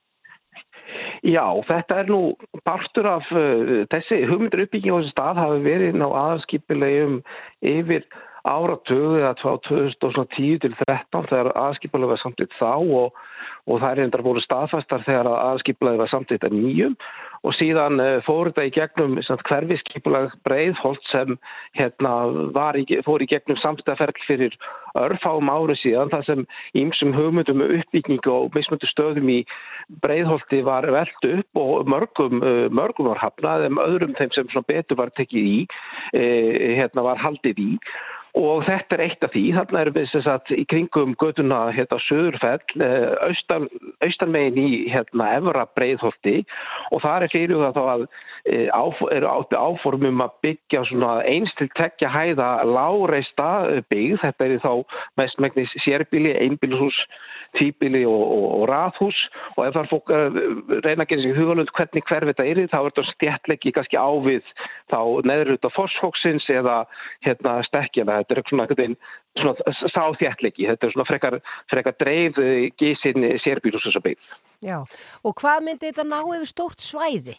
H: Já, þetta er nú partur af uh, þessi hugmyndur uppbygging á þessu stað hafi verið ná aðskipilegum yfir áratögu eða 2010 til 13 þegar aðskipilega var samtitt þá og, og það er reyndar voru staðfastar þegar aðskipilega var samtitt að nýjum og síðan uh, fór þetta í gegnum hverfiskipulag breiðholt sem hérna, í, fór í gegnum samstæðaferð fyrir örfáum áru síðan þar sem ímsum hugmyndum uppbyggingu og mismöndu stöðum í breiðholti var veld upp og mörgum, uh, mörgum var hafnað en öðrum þeim sem betur var tekið í uh, hérna, var haldið í og þetta er eitt af því, þarna erum við sagt, í kringum göduna hérna Söðurfell, eh, austan, austanmegin í hérna Evra breiðholti. Og það er fyrir það að e, áf, eru átti áformum að byggja svona eins til tekja hæða láreista byggð, þetta er þá mest megnis sérbíli, einbílushús tíbili og, og, og rathús. Og ef það er fólk að reyna að gera sér hugalund hvernig hver þetta er þá er þetta stjætleggi kannski ávið þá neður út af fosfóksins eða hérna stekkjana þetta er svona, sáþjætleggi þetta er svona frekar, frekar dreif gísin sérbílus þess að byggja
B: Já, og hvað myndi þetta ná yfir stórt svæði?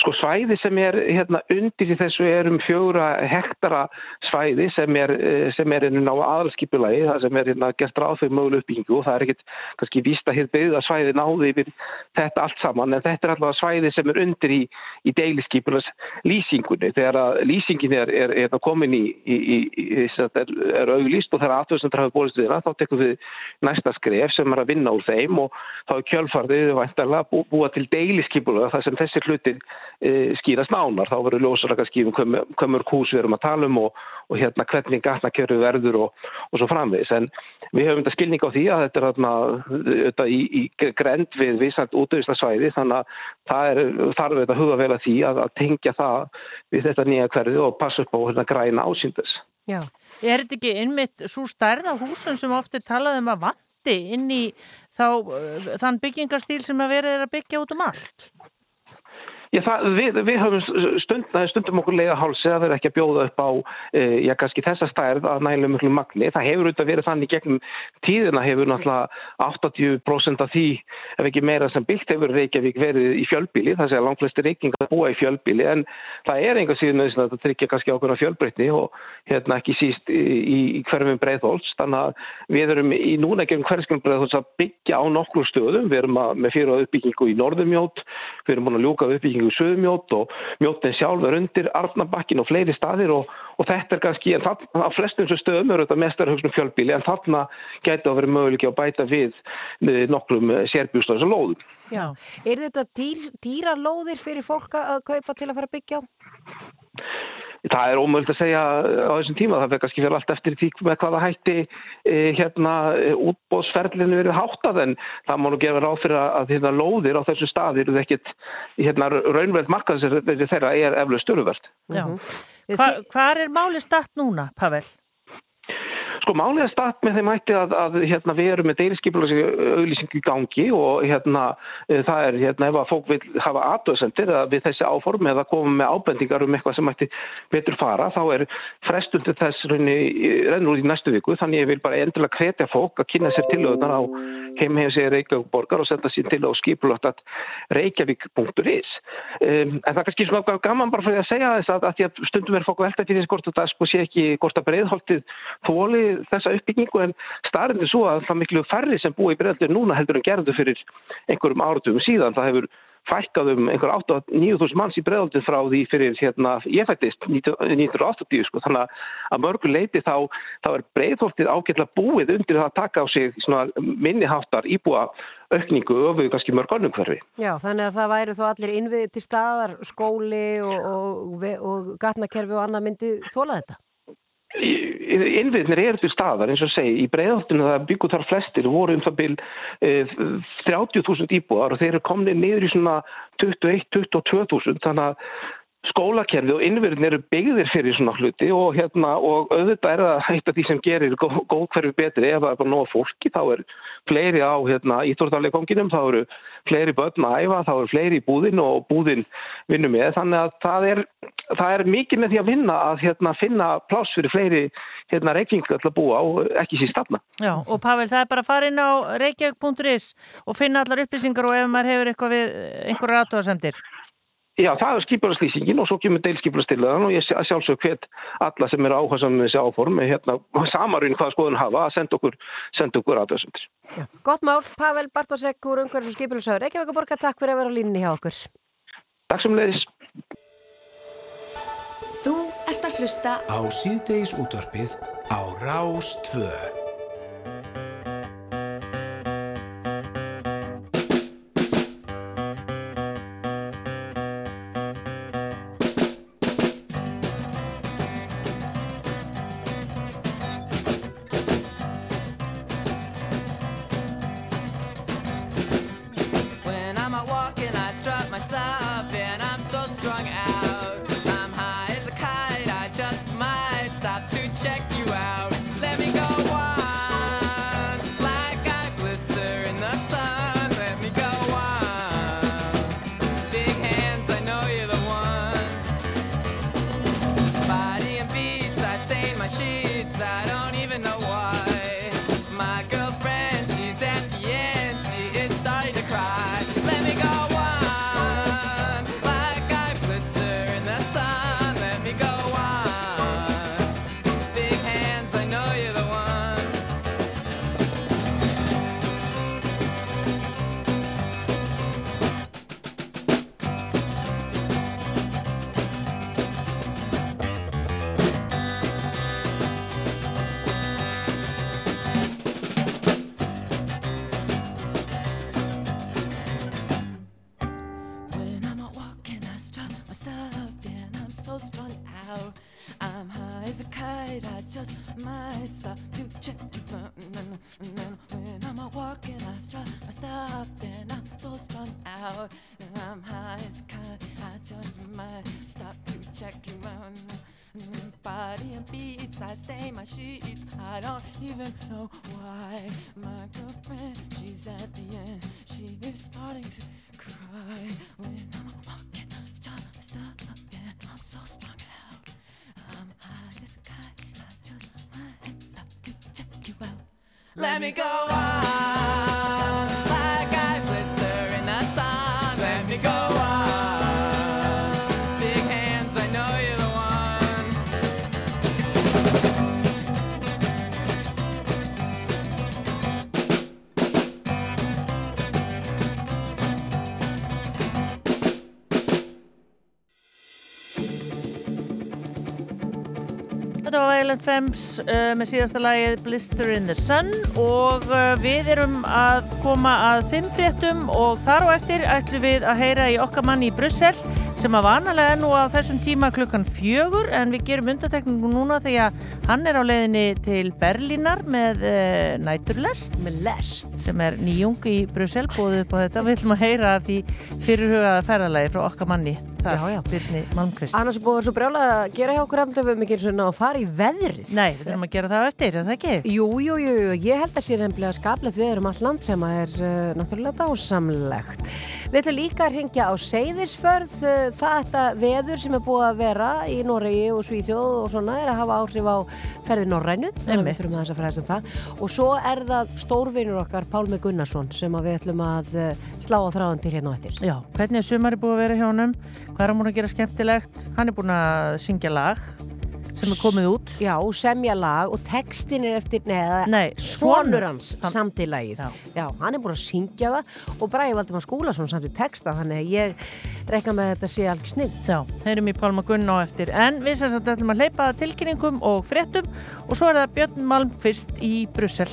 H: Sko svæði sem er hérna undir í þessu er um fjóra hektara svæði sem er, eh, sem er inn á aðalskipulagi, það sem er hérna gert ráð fyrir möguleg uppbyggingu og það er ekkit kannski vísta hér byggða svæði náði yfir þetta allt saman en þetta er alltaf svæði sem er undir í, í deilisskipulas lýsingunni. Þegar að lýsingin er, er, er hérna komin í, í er, er auglýst og þegar aðtöðsandar hafa bólist við það þá tekum við næsta skref sem er að vinna úr þeim og þá er kjölfarðið vantarlega búa til deilisskipulega þar sem þessi þessir hlutir e, skýrast nánar, þá verður ljósarlega skýfum hvað mörg hús við erum að tala um og, og hérna hvernig gatnakjöru verður og, og svo framvegis, en við höfum þetta skilning á því að þetta er þarna, þetta í, í grend við vissant útöðislega svæði, þannig að það er, þarf þetta huga vel að því að, að tengja það við þetta nýja hverði og passa upp á hérna græna ásýndis.
C: Já, er þetta ekki innmitt svo stærða húsum sem ofti talaðum að vandi inn í þá, þann byggingarstíl sem að verið að byggja út um allt?
H: Já, það, við, við höfum stund, stundum okkur leiða hálsi að vera ekki að bjóða upp á e, já, kannski þessa stærð að nælu mjög magni. Það hefur auðvitað verið þannig gegnum tíðina hefur náttúrulega 80% af því, ef ekki meira sem byggt hefur Reykjavík verið í fjölbíli, það sé að langflesti reykingar búa í fjölbíli, en það er einhver síðan að þetta tryggja kannski ákveðna fjölbreytni og hérna ekki síst í, í hverfum breyðhóls. Þannig að við erum í núna ekki um hverskjum breyðhóls að byggja á nokkru stöðum. Við erum að, með fyrir uppbyggingu að söðumjót og mjótin sjálf er undir Arnabakkin og fleiri staðir og, og þetta er kannski, en það, á flestum sem stöðum eru þetta mestar högstum fjölbíli en þarna getur að vera möguleiki að bæta við nokkrum sérbjústöðs og lóðum.
B: Já, er þetta dýr, dýra lóðir fyrir fólk að kaupa til að fara að byggja á?
H: Það er ómöld að segja á þessum tíma, það verður kannski fyrir allt eftir því með hvaða hætti e, hérna útbóðsferlinu verið háttað en það má nú gefa ráð fyrir að, að hérna, lóðir á þessu staðir er ekkit hérna, raunverð markaðs þeirra er eflu störuvert.
C: Mm -hmm. Hva, hvað er máli start núna, Pavel?
H: Sko málið er start með þeim hætti að, að hérna, við erum með deiliskypulega auðlýsingu í gangi og hérna, e, það er hérna, ef að fólk vil hafa aðdöðsendir við þessi áform eða koma með ábendingar um eitthvað sem hætti betur fara þá er frestundi þess rennur í næstu viku. Þannig ég vil bara endilega kretja fólk að kynna sér tilöðunar á heimheimsið Reykjavík-borgar og senda sér til á skipulagt að reykjavík.is um, en það er kannski svona gaman bara fyrir að segja þess að, að, að stundum er fólk velta til þess hvort það sko þóli þessa uppbyggingu en starfinn er svo að það miklu færri sem búi í bregðallir núna heldur en gerðu fyrir einhverjum áratugum síðan. Það hefur fækkað um einhver 8-9.000 manns í bregðaldið frá því fyrir hérna ég fættist 1980 sko þannig að mörgur leiti þá, þá er bregðholtið ágætla búið undir það að taka á sig minniháttar íbúa aukningu öfuð kannski mörg annum hverfi.
B: Já, þannig að það væri þó allir innvið til staðar, skóli og, og, og gatnakerfi og annað myndi þóla þetta?
H: Innviðnir eru til staðar eins og segi í breiðaltinu það byggur þar flestir voru um það byrj eh, 30.000 íbúar og þeir eru komnið niður í svona 21-22.000 þannig að skólakerfi og innverðin eru byggðir fyrir svona hluti og, hérna, og auðvitað er það eitt af því sem gerir góð, góð hverfi betri ef það er bara nóga fólki þá er fleiri á hérna, íþórtarleikonginum þá eru fleiri börn að æfa þá eru fleiri í búðin og búðin vinnum með þannig að það er, það er mikið með því að vinna að hérna, finna pláss fyrir fleiri hérna, reykjingar til að búa og ekki síðan stafna.
C: Já og Pavel það er bara að fara inn á reykjavík.is og finna allar upplýsingar og ef maður hefur einhverja aðtóðasemdir.
H: Já, það er skipurarslýsingin og svo kemur deilskipurarstillaðan og ég sjálfsög hvet alla sem eru áhersam með þessi áform hérna, samarinn hvaða skoðun hafa að senda okkur, senda okkur aðdöðsendur.
B: Gott mál, Pavel Bartosek úr umhverfis og skipurarsaður. Ekki vekka borga, takk fyrir að vera á línni hjá okkur.
H: Takk sem leiðis.
G: Þú ert að hlusta
A: á síðdeis útvarpið á Rás 2.
I: And I'm high as I just might stop to check you out. Body and beats, I stain my sheets. I don't even know why. My girlfriend, she's at the end. She is starting to cry when I'm walking. Stop, stop, and I'm so strung out. I'm high as a kite. I just might stop to check you out. Let me go on
C: Violent Femmes uh, með síðasta lagið Blister in the Sun og uh, við erum að koma að fimm fréttum og þar á eftir ætlum við að heyra í okkar manni í Brussel sem að vanalega nú á þessum tíma klukkan fjögur en við gerum undartekningu núna að hann er á leiðinni til Berlínar með uh, næturlest
B: með lest.
C: Sem er nýjung í Brussel búið upp á þetta. Við ætlum að heyra því fyrirhugaða ferðalagi frá okkar manni þar,
B: Já, já.
C: Birni Malmqvist
B: Annars er búið að vera svo brjála að gera hjá okkur eftir að við erum ekki eins og ná að fara í veðrið
C: Nei, við þurfum að gera það eftir, er það ekki?
B: Jú, jú, jú, jú, ég held að sé nefnilega skaplegt við erum all land sem að er uh, náttúrulega dásamlegt. Við ætlum líka að ringja á Seyðisförð, uh, þetta veður sem er búið að vera í Noregi og Svíþjóð og svona er að hafa áhrif á ferði Norrænu, við þurfum aðeins að fræða sem það. Og svo er það stórvinur okkar, Pálmi Gunnarsson, sem að við ætlum að slá á þráðan til hérna á eftir.
C: Já, hvernig er sumari búið að vera hjá honum? Hvað er hann búin að gera skemmtilegt? Hann er búin að syngja lag sem er komið út.
B: Já, semja lag og textin er eftir, neða,
C: Nei,
B: svonur hans
C: Hann-
B: samtilagið.
C: Já.
B: Já. hann er búin að syngja það og Bræði Valdimar Skúlason samt í texta, þannig að ég rekka með að þetta sé alveg snill.
C: Já, heyrum í Pálma Gunn á eftir. En við sem sagt ætlum að hleypa að tilkynningum og fréttum og svo er það Björn Malmqvist í Brussel.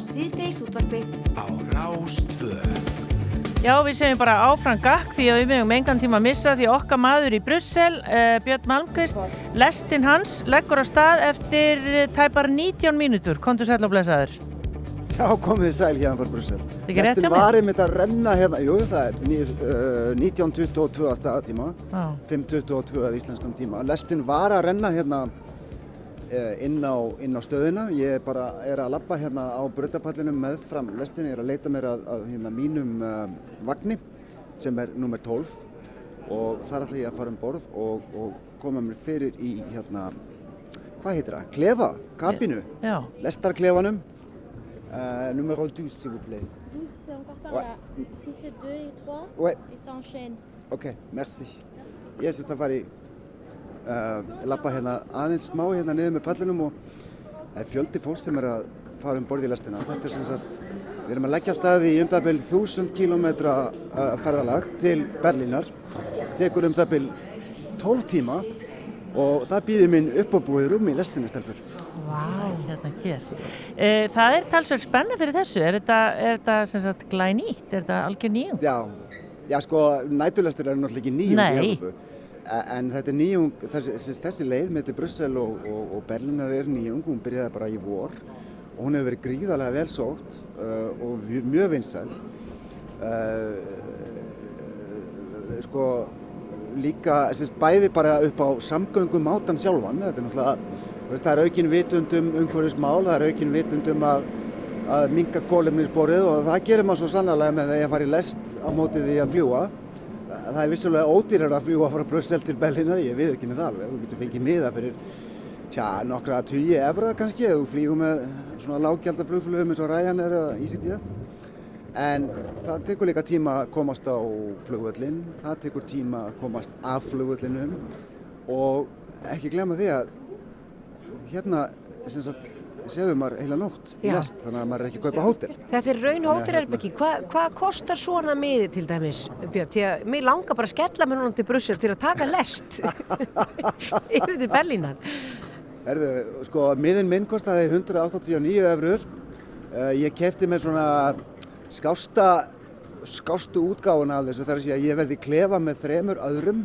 G: Síðdeis útvarpið
A: á Rástvö.
C: Já, við segjum bara áfram gakk því að við mögum engan tíma að missa því okkar maður í Brussel, uh, Björn Malmqvist, lestinn hans leggur á stað eftir eh, tæpar 19 mínútur. Kontur sæl og blessaður.
J: Já, komið þið sæl hérna frá Brussel.
C: er ekki rétt hjá mér?
J: var einmitt að renna hérna, jú, það er uh, 1922 að staðatíma,
C: Já.
J: 522 að íslenskum tíma. Lestin var að renna hérna inn, á, inn á stöðina. Ég er bara er að labba hérna á brötapallinum meðfram lestinni, ég er að leita mér að, að hérna, mínum uh, vagni sem er nummer 12 og þar ætla ég að fara um borð og, og koma mér fyrir í hérna, hvað heitir það? Klefa, kabinu, lestarklefanum. Euh, numéro 12, s'il vous plaît.
K: 12, c'est encore par là. Si c'est 2 et 3,
J: Ouais,
K: et ça enchaîne.
J: ok, merci. Ég er sérst að fara í, uh, lappa hérna aðeins smá hérna niður með pallinum og það er fjöldi fólk sem er að fara um borð í lestina. Þetta er sem sagt, við erum að leggja staði í um það byrj 1000 km uh, ferðalag til Berlínar. Tekur um það byrj 12 tíma og það býðir minn uppábúið rúm í lestinni stelpur.
C: Vá, hérna hér. E, það er talsverð spenna fyrir þessu. Er þetta, er þetta sem sagt glænýtt? Er þetta algjör nýjum?
J: Já, já sko, nætulestir eru náttúrulega ekki
C: Nei.
J: í Európu. En þetta er nýjung, þessi, þessi leið með til Brussel og, og, og Berlínar er nýjung, hún byrjaði bara í vor og hún hefur verið gríðarlega vel sótt uh, og mjög vinsæl. Uh, sko, líka sérst, bæði bara upp á samgöngum mátan sjálfan, þetta er náttúrulega, veist, það er aukin vitundum umhverfismál, það er aukin vitundum að að minga kólefnisborið og það gerir maður svo sannlega með því að fara í lest á móti því að fljúa. Það er vissulega ódýrar að fljúa frá Brussel til Berlínar, ég við ekki með það alveg. Þú getur fengið miða fyrir tja, nokkra tugi efra kannski ef þú flýgur með svona lágjaldaflugflugum eins og Ryanair eða EasyJet. En það tekur líka tíma að komast á flugvöllin, það tekur tíma að komast af flugvöllinum og ekki glemma því að hérna sem sagt, séðu maður heila nótt lest, þannig að maður er ekki að kaupa hótel.
B: Þetta er raun hótelherbyggi. Hvað hva kostar svona miði til dæmis, Björn? Því að mér langar bara að skella mér núna til Brussel til að taka lest [LAUGHS] yfir til Berlínar.
J: Herðu, sko, miðin minn kostaði 189 eurur. Ég kefti með svona skásta, skástu útgáfuna af þessu þar að ég veldi klefa með þremur öðrum.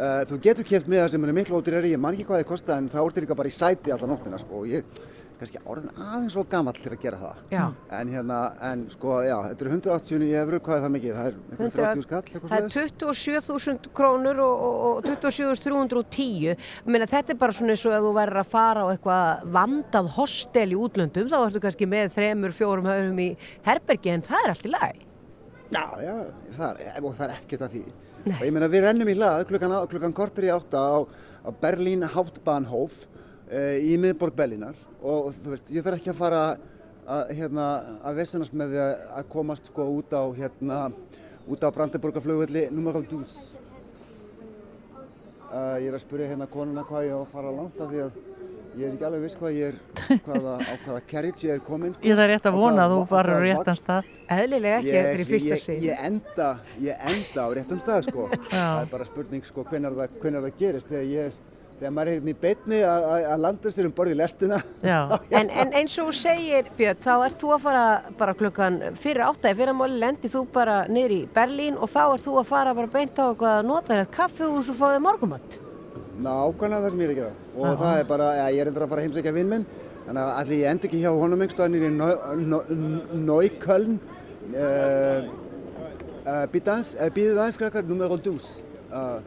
J: Uh, þú getur keft með það sem eru miklu ódýrari, ég man ekki hvað þið kosta en þá ertu líka bara í sæti alla nóttina sko og ég kannski orðin aðeins svo gamall til að gera það.
B: Já.
J: En hérna, en sko, já, þetta eru 189 eurur, hvað er það mikið? Það er einhver 30 skall, eitthvað
B: Það er 27.000 krónur og, og, og 27.310. Ég meina, Þetta er bara svona eins og ef þú værir að fara á eitthvað vandað hostel í útlöndum, þá ertu kannski með þremur, fjórum höfum í herbergi en það er allt í lagi.
J: Já, já, það er, og það er ekkert að því. Nei. Og ég meina við rennum í hlað klukkan, á- klukkan kortur í átta á, á Berlín Hauptbahnhof e, í miðborg Berlínar og þú veist, ég þarf ekki að fara að, hérna, að vesenast með því að- komast sko út á, hérna, út á Brandenburgarflugvelli nummer 12. Uh, ég er að spyrja hérna konuna hvað ég á að fara langt af því að ég er ekki alveg viss hvað ég er, hvaða, á hvaða carriage ég er komin. Sko.
C: Ég það er rétt að vona að þú
J: va- á
C: farur á
J: hvaða
C: réttan stað.
B: Eðlilega ekki, þetta er í fyrsta
J: ég,
B: sinn.
J: Ég enda, ég enda á réttum stað sko. [LAUGHS] það er bara spurning sko hvenar það, hvenar það gerist þegar ég þegar maður er hérna í beitni að, að, að landa sér um borð í lestina. [LAUGHS]
B: En, en eins og þú segir, Björn, þá ert þú að fara bara klukkan fyrir áttæði, fyrir að máli lendi þú bara niður í Berlín og þá ert þú að fara bara beint á eitthvað notaðilegt kaffihús og fá þig morgumatt.
J: Nákvæmlega það sem ég er að gera. Og
B: Já.
J: það er bara, ja, ég er endur að fara að heimsækja vinn minn, þannig að allir ég endi ekki hjá honum Neukölln, uh, uh, býðans, uh, býðið aðeins krakkar, nummer 12, uh,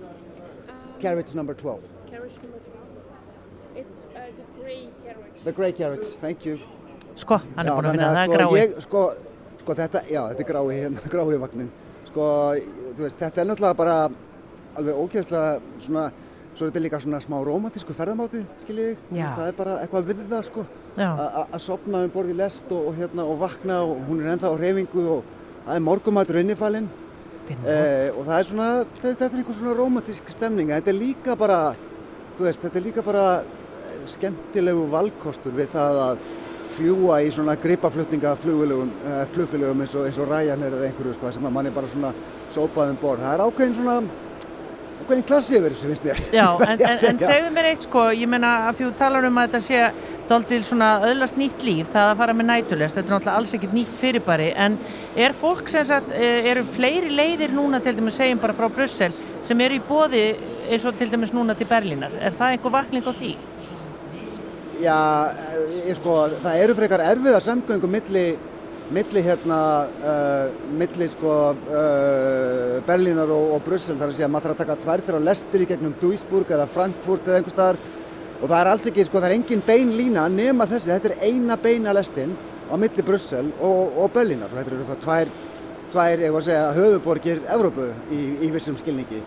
J: carriage number 12.
K: Carriage number 12. It's uh, the grey carriage.
J: The grey carriage, thank you.
C: Sko, hann er búin að finna, það er
J: sko,
C: grái.
J: Ég, sko, sko þetta, já, þetta er grái hérna, [LAUGHS] grái vagnin. Sko, þú veist, þetta er náttúrulega bara alveg ógeðslega svona, svo er þetta líka svona smá romantísku ferðamáti, skiljið veist, Það er bara eitthvað við það, sko. Að sopna um borð í lest og, og hérna og vakna og hún er ennþá á reyfingu og það er morgumætur innifalinn. Eh, og það er svona, þetta er einhver svona romantísk stemning. Þetta er líka bara, þú veist, þetta er líka bara eh, skemmtilegu valkostur við það að fljúa í svona gripaflutninga flugfélögum, uh, flugfélögum eins og, eins og Ryanair eða einhverju sko, sem að mann er bara svona sópað um borð. Það er ákveðin svona, ákveðin klassi yfir þessu finnst mér.
C: Já, [LAUGHS] en, en, en segðu mér eitt sko, ég meina að þú talar um að þetta sé doldil svona öðlast nýtt líf, það að fara með nætulest, þetta er náttúrulega alls ekkert nýtt fyrirbæri, en er fólk sem sagt, eh, eru fleiri leiðir núna til dæmis segjum bara frá Brussel sem eru í bóði eins og til dæmis núna til Berlínar, er það einhver vakning á því?
J: Já, eh, ég sko, það eru frekar erfiðar samgöngum milli, milli hérna, uh, milli sko uh, Berlínar og, og Brussel þar að segja að maður þarf að taka tvær þeirra lestir í gegnum Duisburg eða Frankfurt eða einhver staðar. Og það er alls ekki, sko, það er engin bein lína nema þessi, þetta er eina beina lestin á milli Brussel og, og Berlínar. Og þetta eru það tvær tvær, ég var að segja, höfuborgir Evrópu í, í vissum skilningi.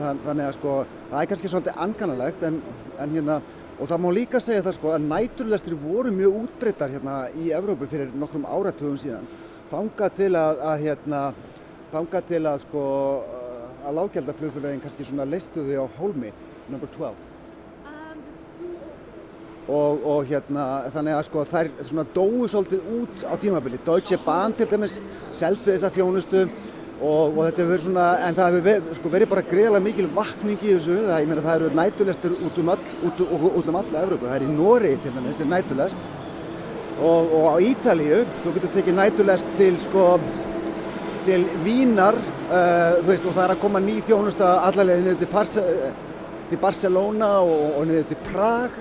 J: Þann- þannig að sko, það er kannski svolítið anganalegt en, en hérna, og það má líka segja það sko að næturlestri voru mjög útbreyttar hérna í Evrópu fyrir nokkrum áratugum síðan. Þangað til að, að hérna, þangað til að sko að lágjaldaflugfélagin kannski svona leistu þau á hólmi, number 12. Og, og hérna, þannig að sko þær svona dóu svolítið út á tímabili. Deutsche Bahn til dæmis seldi þessa þjónustu og, og þetta hefur verið svona, en það hefur verið, sko, verið bara greiðlega mikil vakning í þessu. Það, ég meina það eru nætulestur út um, all, út, út, um alla Evrópu. Það er í Noregi til dæmis, er nætulest. Og, og á Ítalíu, þú getur tekið nætulest til sko, til Vínar, uh, þú veist, og það er að koma ný þjónusta allarlega niður til, Parse, til Barcelona og, og niður til Prag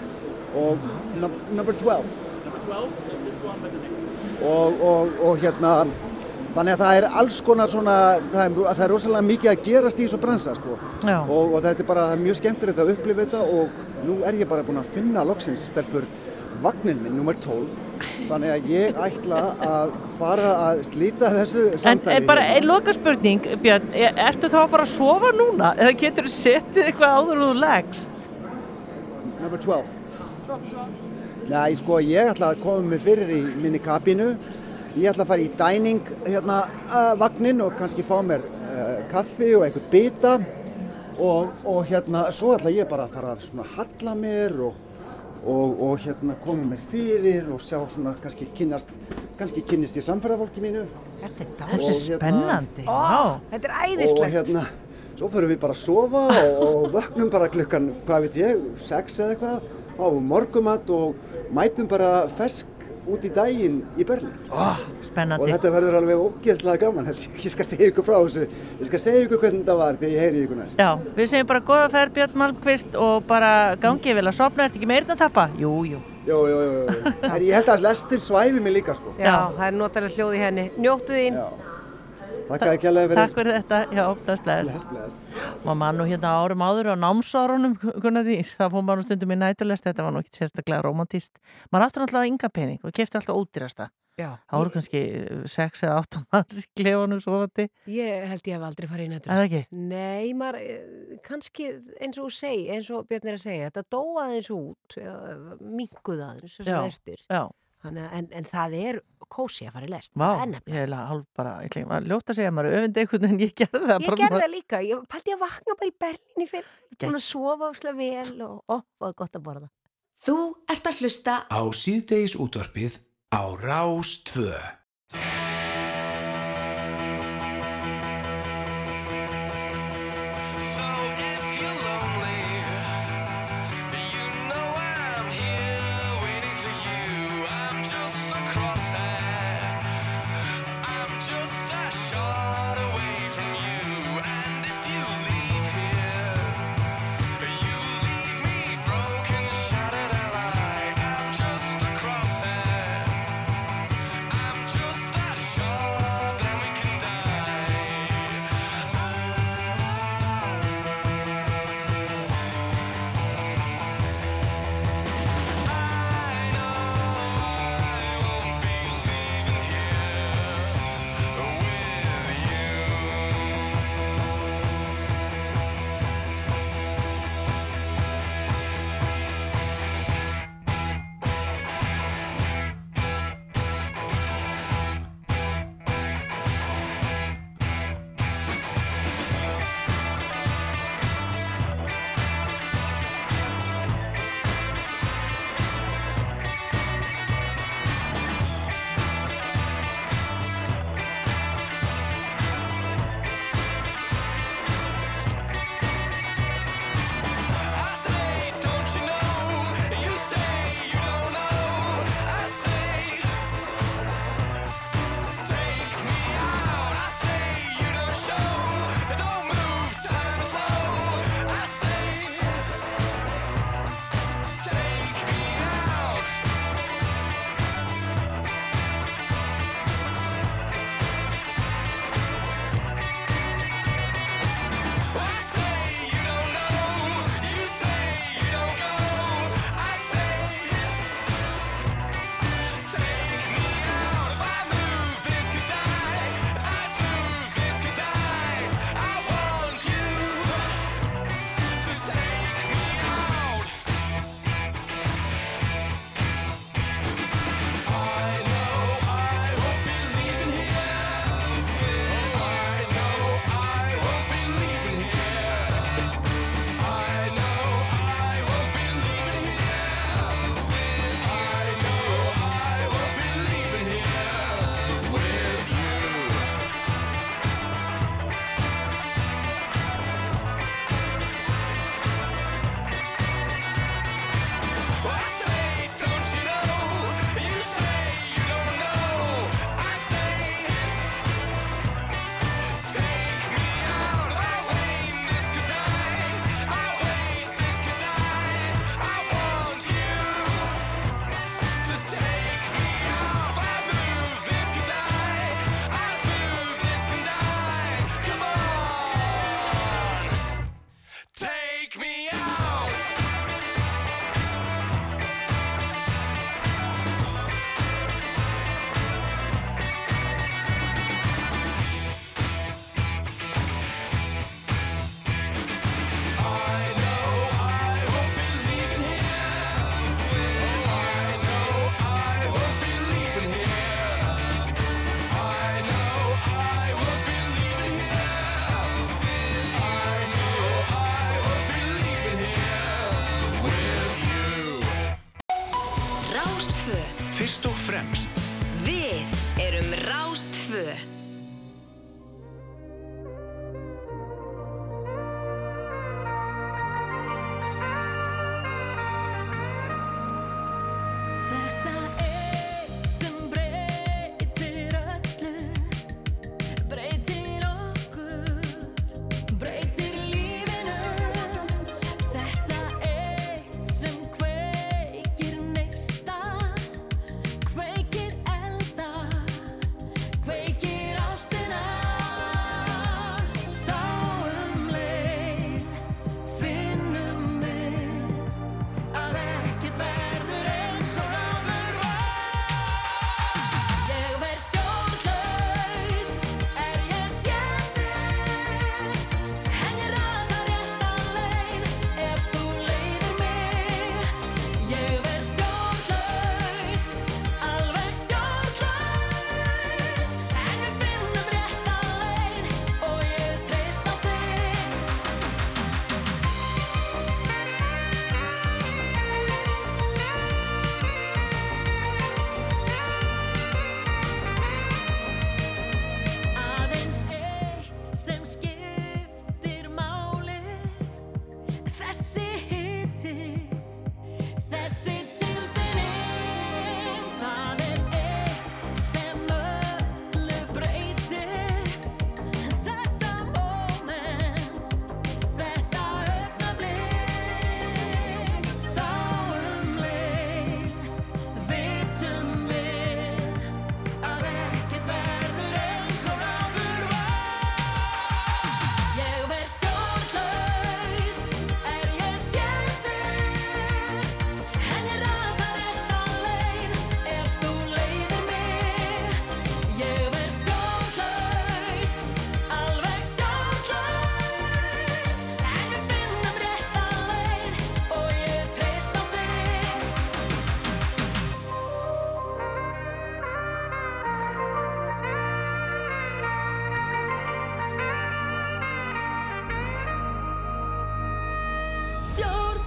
J: og num number 12 og, og, og hérna þannig að það er alls konar svona það er, það er rosalega mikið að gerast í þessu bransa sko. Og, og þetta er bara er mjög skemmtilegt að upplifa þetta og nú er ég bara búinn að finna loksins stelpur vagnin minn, nummer 12 þannig að ég ætla að fara að slíta þessu
C: En,
J: samtali
C: en bara
J: hérna.
C: ein loka spurning, Björn, er, ertu þá að fara að sofa núna eða getur þú setið eitthvað áður og þú leggst?
J: Number 12 Nei, sko, ég ætla að koma mig fyrir í minni kabínu. Ég ætla að fara í dining hérna uh, vagnin og kannski fá mér uh, kaffi og einhvern bita og, og hérna, svo ætla ég bara að fara að svona halla mér og og, og hérna koma mér fyrir og sjá svona kannski kynnast, kannski kynnist ég samferðarfólki mínu.
B: Þetta er dális.
C: er spennandi.
B: Ó,
C: Vá.
B: þetta er
J: Og
B: æðislegt.
J: hérna, svo förum við bara að sofa og, og [LAUGHS] vöknum bara klukkan, hvað veit ég, sex eða eitthvað, fáum morgumat og mætum bara fesk út í daginn í Berlín.
C: Ó,
J: Og þetta verður alveg ógeðslega gaman, held ég. Ég skal segja ykkur frá þessu. Ég skal segja ykkur hvernig þetta var þegar ég heyri ykkur næst.
C: Já, við segjum bara góða ferð Björn Malmqvist og bara gangið vel að sopna, ertu ekki með eyrnatappa? Jú, jú.
J: Jú, jú, jú, jú. [LAUGHS] Ég held að lestin svæfi mig líka, sko.
B: Já, það er notalega hljóð í henni. Njóttu þín.
J: Já. Takk ekki alveg fyrir.
C: Takk fyrir þetta, já, bless, bless.
J: Bless, bless.
C: Maður mann nú hérna árum áður á námsárunum, það fór maður stundum í nætulest, þetta var nú ekki sérstaklega romantíst. Maður áttur náttúrulega ynga pening og kefti alltaf ódýrasta.
B: Já.
C: Það voru kannski uh, sex eða átta [LAUGHS] manns í klefanum svovandi.
B: Ég held ég hef aldrei farið í
C: Er það ekki?
B: nætturist. Nei, maður, eh, kannski eins og segi, eins og Björn er að segja, þetta dóaði eins út, minguð aðeins, þessar
C: Já,
B: lestir.
C: Já,
B: Þannig, en, en það er kósi að fara í lest.
C: vá, ég hálf bara, ég ekki að ljóta að segja að maður er öfundi einhvern en ég gerði það.
B: Ég
C: bara-
B: gerði það líka, ég pælti að vakna bara í Berlín í fyrir,
C: Gegn.
B: búin að sofa áslega vel og ó, það er gott að borða.
G: Þú ert að hlusta
A: Á síðdeis útvarpið á Rás 2.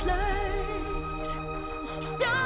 I: Stjórnlaus, stjórnlaus,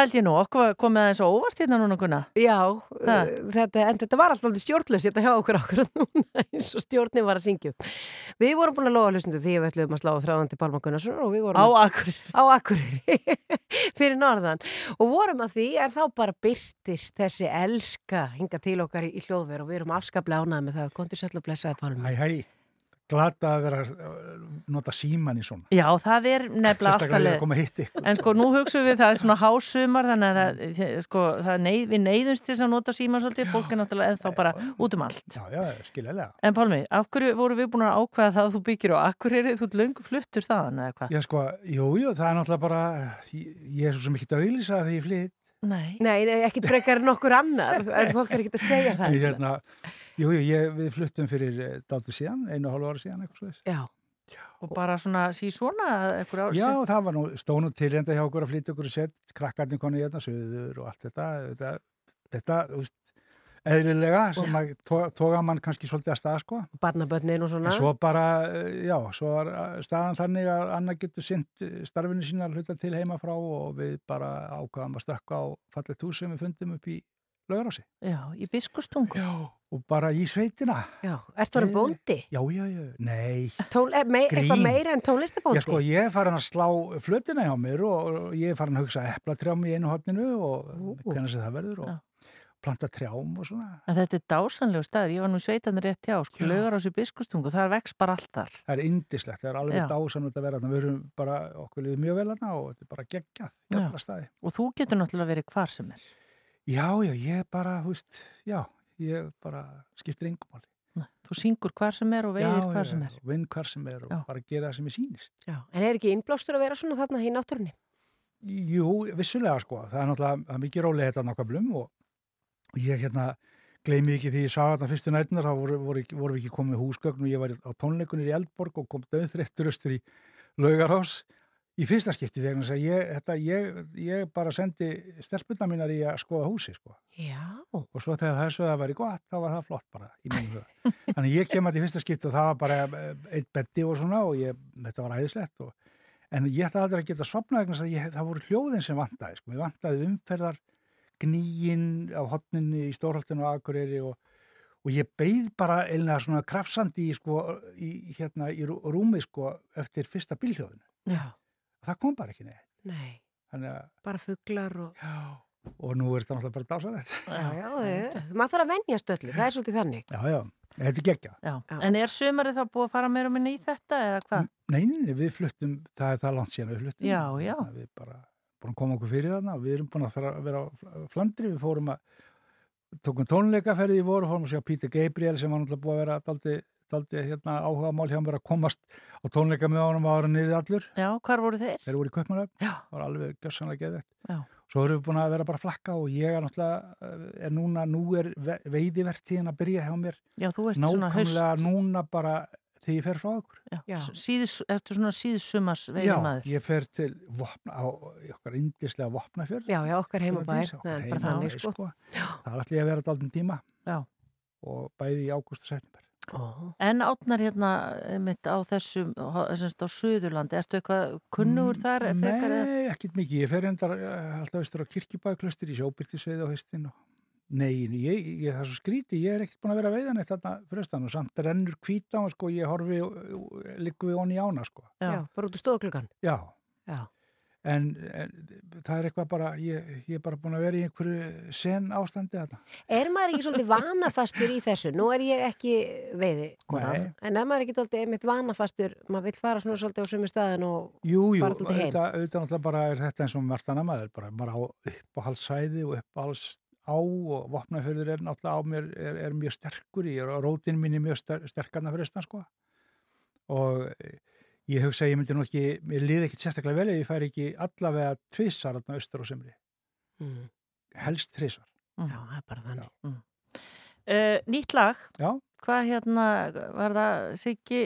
I: Það
C: held ég nú, okkur komið aðeins óvart hérna núna Gunna.
B: Já, uh, þetta, en þetta var alltaf stjórnlaus þetta hjá okkur okkur [LAUGHS] núna eins og stjórnin var að syngja upp. Við vorum búin að lofa hlustundu því að við ætlum að slá þráðan til Palma Gunnarsson og við vorum
C: Á Akureyri.
B: á Akureyri [LAUGHS] fyrir norðan og vorum að því er þá bara byrtist þessi elska hinga til okkar í, í hljóðver og við erum afskaplega ánægð með það. Kontur sætla og blessaði Palma.
L: Hæ, hæ, glata að vera að nota síman í svona.
C: Já, það er nefnilega alltaf. En sko, nú hugsaum við það er svona hásumar, þannig að það, sko, það er neyð, við neyðumst til þess að nota síma svolítið, fólk er náttúrulega ennþá bara út um allt.
L: Já, já, skiljaðlega.
C: En Pálmi, af hverju voru við búin að ákveða það að þú byggir á Akureyri, þú ert löngu fluttur þaðan eða hvað?
L: Já, sko, jú, jú, það er náttúrulega bara, ég, ég er svo sem ekki að auðlýsa því ég flytt.
C: Nei.
B: Nei, nei, ekkit frekar en nokkur annar en fólk er ekkit að segja það.
L: Ég, hérna, jú, jú, ég, við fluttum fyrir dátur síðan, einu og hálfu ára síðan, eitthvað svo
B: Já.
C: Og bara svona sí svona ekkur ár
L: Já, það var nú stónum tilrenda hjá okkur að flytja okkur og sett krakkarnir konu hérna, söður og allt þetta, þetta, þetta, þú veist, eðlilega sem að to- toga mann kannski svolítið að stað, sko.
B: Barnabötnin og svona.
L: En svo bara, eh, já, svo var eh, staðan þannig að Anna getur sint starfinu sína að hluta til heima frá og við bara ákvaðum að stökka á fallegt hús sem við fundum upp í laugarási.
C: Já, í biskustungu.
L: Já, og bara í sveitina.
B: Já, ert þú bóndi?
L: Já, já, já, nei.
B: Tól, er mei, eitthvað meira en tónlistabóndi?
L: Já, sko, ég er farin að slá flötina hjá mér og, ég er farin að hugsa eplatrjám í einu hotninu og hvernig sem það verður og planta trjám og svona.
C: En þetta er dásanlegu staður, ég var nú sveitanir rétt hjá, sko, laugar á sér biskustungu, það vex bara allt þar.
L: Það er indislegt, það er alveg
C: Já.
L: dásamlega að vera þarna. Við erum bara, okkur liðið mjög vel þarna og þetta er bara geggjað í
C: Já. Og þú getur náttúrulega verið hvar sem er.
L: Já, já, ég bara, þú veist, já, ég bara skiptir engum máli.
C: Nei, Þú syngur hvar sem er og veiðir hvar sem er.
L: vinn hvar sem er og
C: Já.
L: bara gera það sem ég sýnist.
B: Já. En er ekki innblástur að vera svona þarna í náttúrunni?
L: Jú, vissulega sko, það er náttúrulega það er mikið rólega þetta nákvæmlum og og ég hérna gleymi ekki því ég sá þetta fyrstu nætunar, þá voru, voru, voru við ekki komið húsgögn og ég var á tónleikunir í Eldborg og kom döðþreyttur östur í Laugarhás í fyrsta skipti þegar þess að ég, þetta, ég, ég bara sendi stelpunna mínar í að skoða húsi sko. Og svo þegar þessu það væri gott þá var það flott bara í þannig ég kem að því fyrsta skipti og það var bara eh, eitt betti og svona og ég, þetta var æðislegt og, en ég ætla aldrei að geta sopnað að það voru hljóðin sem vantaði sko. ég vantaði umferðar gníin á hotninni í Stórholtinu og Akureyri og, og ég beið bara einlega svona krafsandi í, sko, í, hérna, í rú- rúmi sko, eftir fyrsta bílhljóðinu
B: Já.
L: Það kom bara ekki neitt
B: Nei,
L: Þannig að,
B: bara fuglar og...
L: já, og nú er þetta náttúrulega bara dásalegt
B: Já, já, já. Maður þarf að venjast öllu, það er svolítið þannig.
L: já, já, þetta er geggja
C: Já. En er sömarið þá búið að fara meira og minna í þetta eða hvað?
L: Nei, nei, nei, við fluttum, það er það langt síðan við fluttum.
C: Já, já.
L: Þannig að Við bara búin að koma okkur fyrir þarna og við erum búin að fara vera á Fl- Flandri, við fórum að, tókum tónleikaferði í voru, fórum að sjá Peter Gabriel sem var náttúrulega búið að vera daldi, daldi hérna, áhuga mál hjá mér að komast á tónleika með honum ára niður allur.
C: Já, hvar voru þeir?
L: Þeir voru í Kaupmannöfn,
C: Já.
L: það var alveg gjössanlega geðvegt.
C: Já.
L: Svo erum við búin að vera bara að flakka og ég er náttúrulega, er núna, nú er ve- veiðivertíðin að byrja hjá mér.
C: Já, þú ert svona haust.
L: Nákvæmlega núna bara þegar ég fer frá okkur.
C: Já. Síðis, ertu svona síðsumars veiðmaður?
L: Já, ég fer til vopna, á okkar indislega vopnafjörð.
B: Já, já, okkar heimabær,
L: Okkar
B: það er bara þannig, sko.
L: Það er allir að vera daldum tíma.
C: Já.
L: Og bæði í ágúst og september.
C: En átnar hérna mitt á þessum, þessumst á Suðurlandi, ertu eitthvað kunnugur þar? frekar eða-
L: Mm, Nei, ekkert mikið. Ég fer endar alltaf veistur á kirkjubæðklustur í sjóbyrtisveið á haustin og Nei, ég, ég, það er svo skríti, ég er ekkert búin að vera að veiða neitt þarna fyrir austan og samt rennur á hann, sko, ég horfi, liggu við honni ána, sko.
B: Já, bara út úr stóðklukkan.
L: Já.
B: Já.
L: En, en það er eitthvað bara, ég, ég er bara búin að vera í einhverju sen ástandi þarna.
B: Er maður ekki svolítið vanafastur í þessu? Nú er ég ekki veiði, kona,
L: Nei.
B: en er maður ekki svolítið einmitt vanafastur, maður vill fara svona svolítið á sömu staðin og
L: Jú, jú,
B: fara svolítið heim?
L: auðvitað, auðvitað náttúrulega bara er þetta eins og margt annað maður, bara, bara á uppáhaldssæði og uppáhalds á og vopnafjörður er náttúrulega á mér, er, er mjög sterkur í og rótin mín er mjög ster, sterkarna fyrir austan, sko. Og ég hugsa að ég myndi nú ekki, mér liði ekkit sérstaklega vel ef ég færi ekki allavega tvissar þarna austur og semri.
B: Mm.
L: Helst þrissar.
B: Já, það er bara þannig.
C: Mm. Uh, nýtt lag,
L: Já.
C: hvað hérna, var það Siggi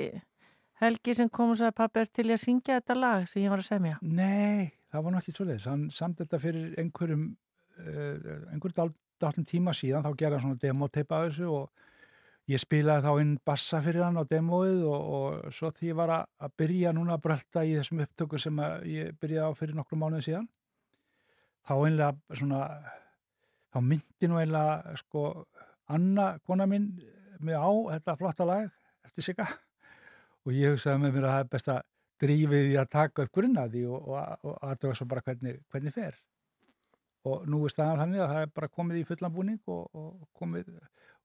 C: Helgi sem kom og sagði pappi er til í að syngja þetta lag sem ég var að semja?
L: Nei, það var svoleiðis. Hann samt þetta fyrir einhverjum, uh, einhverjum dáltum tíma síðan, þá gerði hann svona demoteipa af þessu og ég spilaði þá inn bassa fyrir hann á demóið og, og svo því ég var að, að byrja núna að brölda í þessum upptöku sem ég byrjaði á fyrir nokkrum mánuði síðan, þá einlega svona, þá myndi nú einlega sko Anna, kona mín, mig á þetta flotta lag eftir sigga og ég hugsaði með mér að það er best að drífið í að taka upp grunnaði og, og, og aðtöfa svo bara hvernig, hvernig fer. Og nú er staðan þannig að það er bara komið í fullan búning og, og komið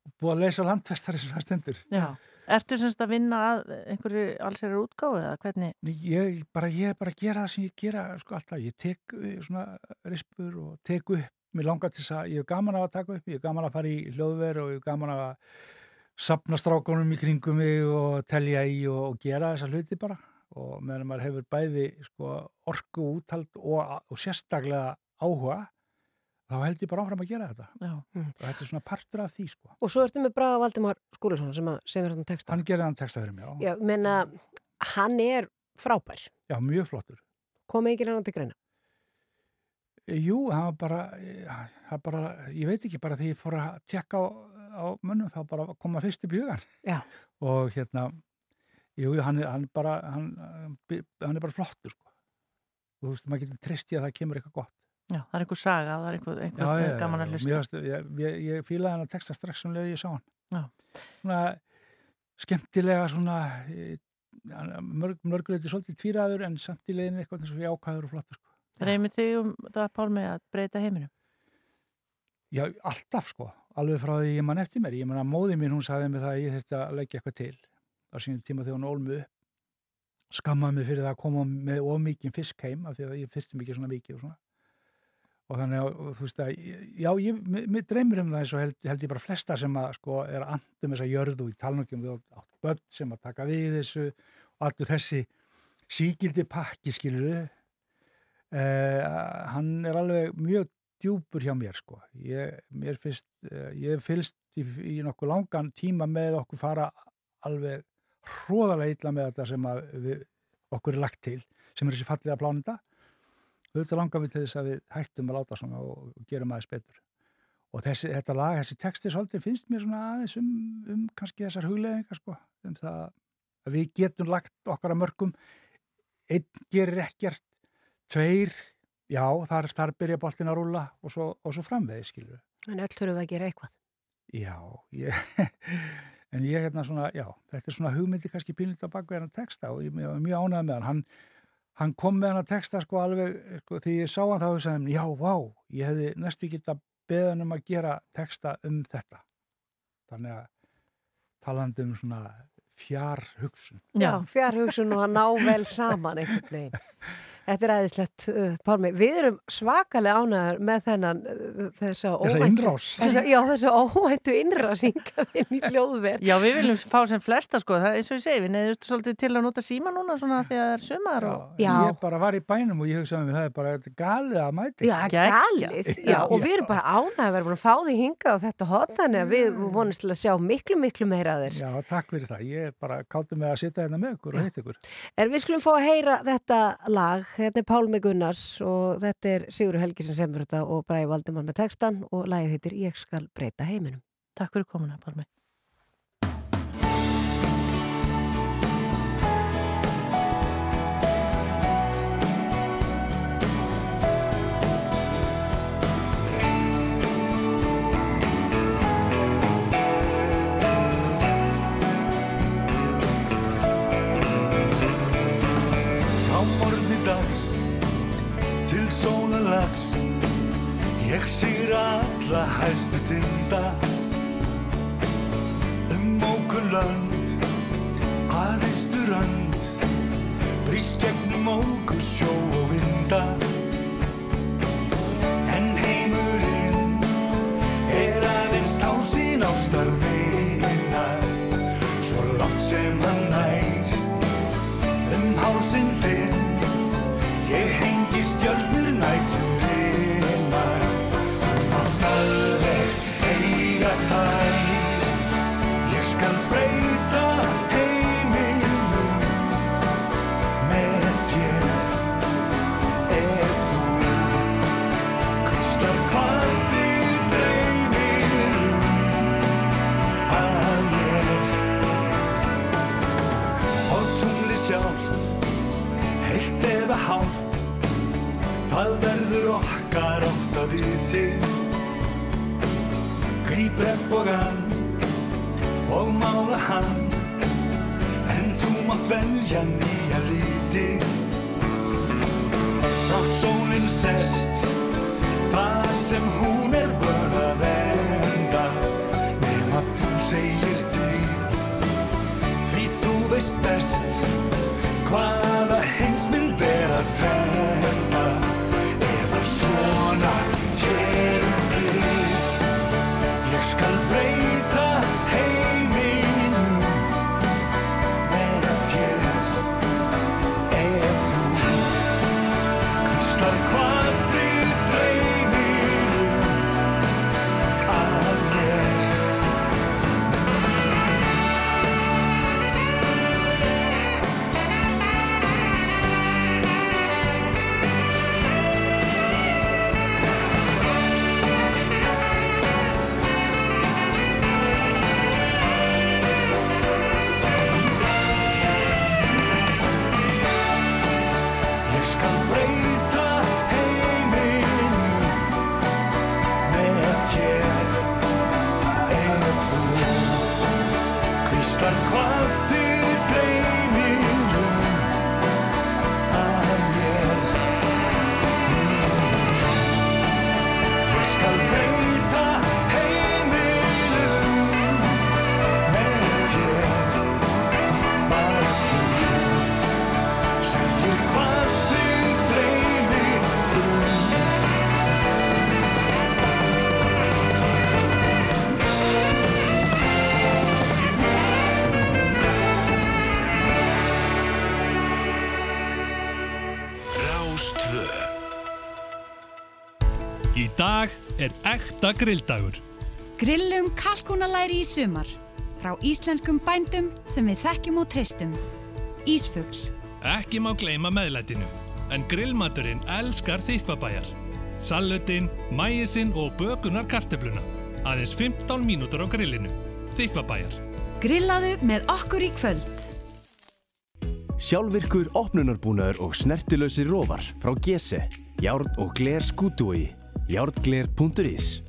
L: og búið að leysa landfestar eins og það stendur
C: Já. Ertu semst að vinna að einhverju allsherjar útgáfu eða hvernig?
L: Nei, ég, bara, ég er bara að gera það sem ég gera sko alltaf, ég tek eh, svona rispur og tek upp, mér langar til þess að ég er gaman að taka upp, ég er gaman að fara í hljóðver og ég er gaman að sapna strákunum í kringum mig og telja í og, og gera þessa hluti bara og meðan maður hefur bæði sko, orku úthald og, og sérstaklega áhuga þá held ég bara áfram að gera þetta
C: Já.
L: og þetta er svona partur af því sko.
B: Og svo ertu með Braga Valdimar Skúlason sem að semur hann texta.
L: hann gerði hann texta fyrir mig, já,
B: Já, menna, hann er frábær.
L: já mjög flottur
B: Komið ekki hann til greina.
L: Jú, hann var bara, hann bara, ég veit ekki bara því ég fór að tjekka á, á mönnum þá bara koma fyrst í.
B: Já. [LAUGHS]
L: Og hérna, jú, jú, hann er, hann er bara, hann, hann er bara flottur, sko. Þú veist, maður getur í að það kemur eitthvað gott.
C: Já, það er einhver saga, það er einhver, einhver
L: Já, já,
C: gaman að
L: já,
C: hlusta.
L: fannst- Ég, ég, ég fílaði hann að texta strax sem leði ég sá hann.
C: Já.
L: Svona skemmtilega svona, eh, mörg, mörguleiti svolítið tvíraður en samt í leiðin eitthvað eins og jákvæður og flottur, sko.
C: Reymið þig um það, Pálmi, að breyta heiminum?
L: Já, alltaf sko, alveg frá því ég mann eftir mér. Ég menna, móði mín, hún sagði mig það að ég þurfti að leggja eitthvað til á sínum tíma þegar hún ól mig upp. Skammaði mig fyrir það að koma með ómikið fisk heim af því að ég fyrsti mikið svona mikið og svona. Og þannig að þú veist að já, ég, mér, dreymir um það eins og held, held ég bara flesta sem að sko er að andum þessa jörðu og í talnökjum átt börn sem að taka við þessu og allur þessi síkildi pakki skilur eh, hann er alveg mjög djúpur hjá mér sko. Ég, mér finnst, eh, ég fylst í, í nokkuð langan tíma með okkur fara alveg hróðalega illa með þetta sem að við, okkur er lagt til sem er þessi fallega plánunda auðvitað langar við til þess að við hættum að láta svona og, og gerum aðeins betur. Og þessi, þetta lag, þessi texti svolítið finnst mér svona aðeins um, um kannski þessar hugleðingar sko um það að við getum lagt okkar að mörgum einn gerir ekkert tveir, já, þar, þar byrja boltin að rúla og svo, svo framvegi skilur
B: En öll þurfum við að gera eitthvað.
L: Já, ég [LAUGHS] en ég hérna svona, já, þetta er svona hugmyndi kannski pínlítið á bakveðan texta og ég er mjög ánægð með hann. hann hann kom með hann að texta sko alveg sko, því ég sá hann þá og sagði já, vá, ég hefði næstu geta beðan um að gera texta um þetta. Þannig að talandi um svona fjár hugsun
B: Já, fjár hugsun og að ná vel saman veginn [LAUGHS] Þetta er aðeinslegt, uh, Pálmi. Við erum svakalega ánæður með þennan uh, þessa óvæntu...
L: innrás.
B: Þessa, já, þessa óvæntu innrás hingað [LAUGHS] inn í hljóðverð.
C: Já, við viljum fá sem flesta, sko. Það er eins og ég segi, við neyðust svolítið til að nota síma núna svona því að það er sumar og...
L: Já. Ég bara var í bænum og ég hugsaði að það er bara galið að mæti.
B: Já, galið. Já, og við erum bara að vera búin að fá því hingað og þetta hotani að við vonumst til að sjá miklu, miklu meira að þér.
L: Já, takk fyrir það. Ég er bara hérna
B: þetta Þetta er Pálmi Gunnars og þetta er Sigur Helgi sem semur þetta og Bræði Valdimar með textan og lagið heitir Ég skal breyta heiminum.
C: Takk fyrir komuna, Pálmi.
M: Ég sýr alla hæstu tinda. Um mókulönd að eisturönd Brýst gegnum móku sjó og vinda. En heimurinn er aðeins tálsinn ástar meina Svo langt sem hann nær um hálsinn þinn það verður okkar oft að viti. Gríp regnbogan og mála hann. En þú mátt velja nýja líti Brátt sólinn sest þar sem hún er vön að
N: Fyrsta grilldagur.
O: Grillum kalkunalæri í sumar frá íslenskum bændum sem við þekkjum og treystum. Ísfugl.
N: Ekki má gleima meðlætinu en grillmaturinn elskar þykvabæjar Sallutin, mæisin og bökunar kartebluna aðeins 15 mínútur á grillinu. Þykvabæjar
O: Grillaðu með okkur í kvöld.
P: Sjálfvirkur opnunarbúnaður og snertilösi róvar frá GESE, Járn og Gler skútúi, járngler.is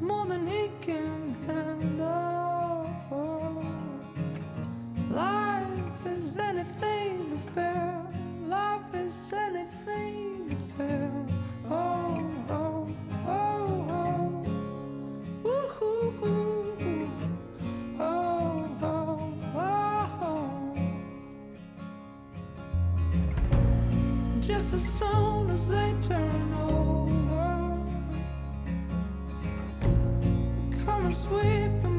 Q: more than he can handle. Life is anything but fair. Life is anything but fair. Oh, oh, oh, oh. Woohoo. Oh, oh, oh. Just as soon as they turn over.
A: sweeping.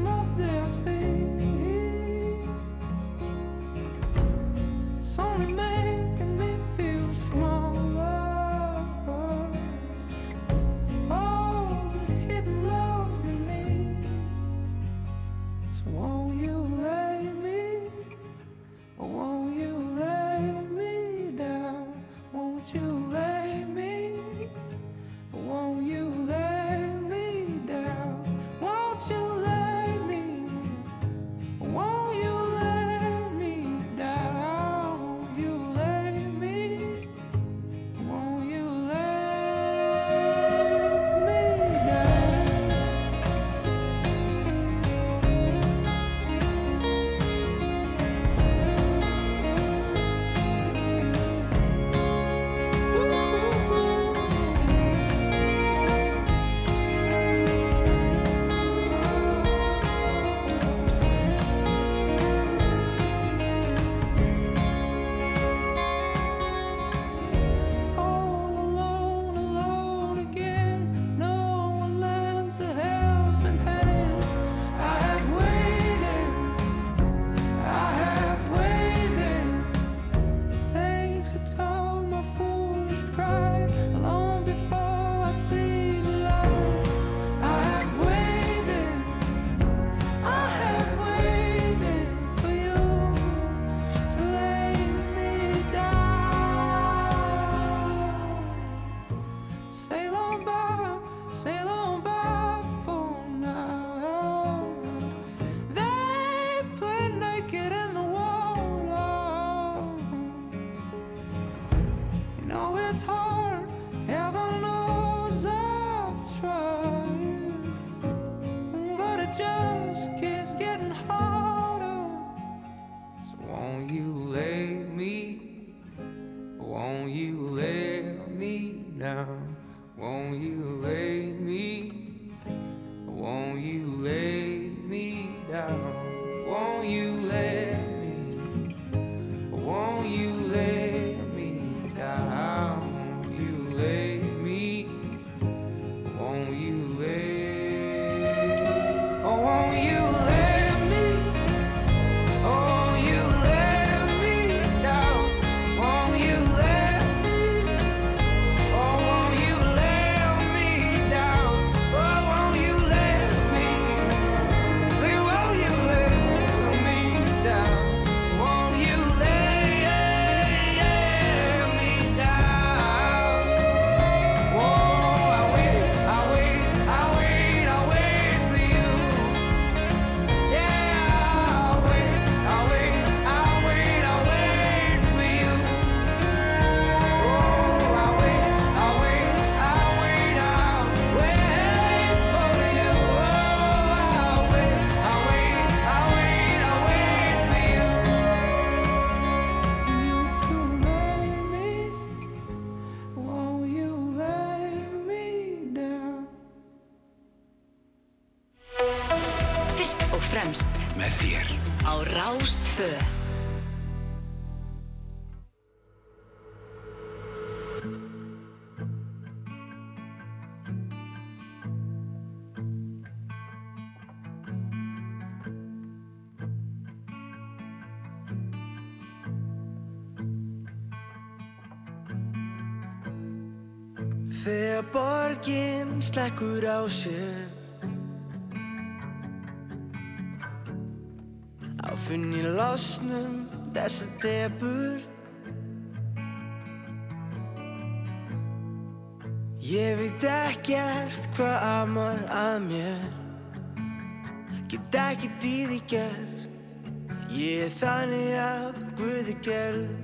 A: Borgin slekkur á sér. Á finn ég losnum þessa debur Ég veit ekkert hvað amar að mér. Get í því gerð Ég er þannig að Guði gerð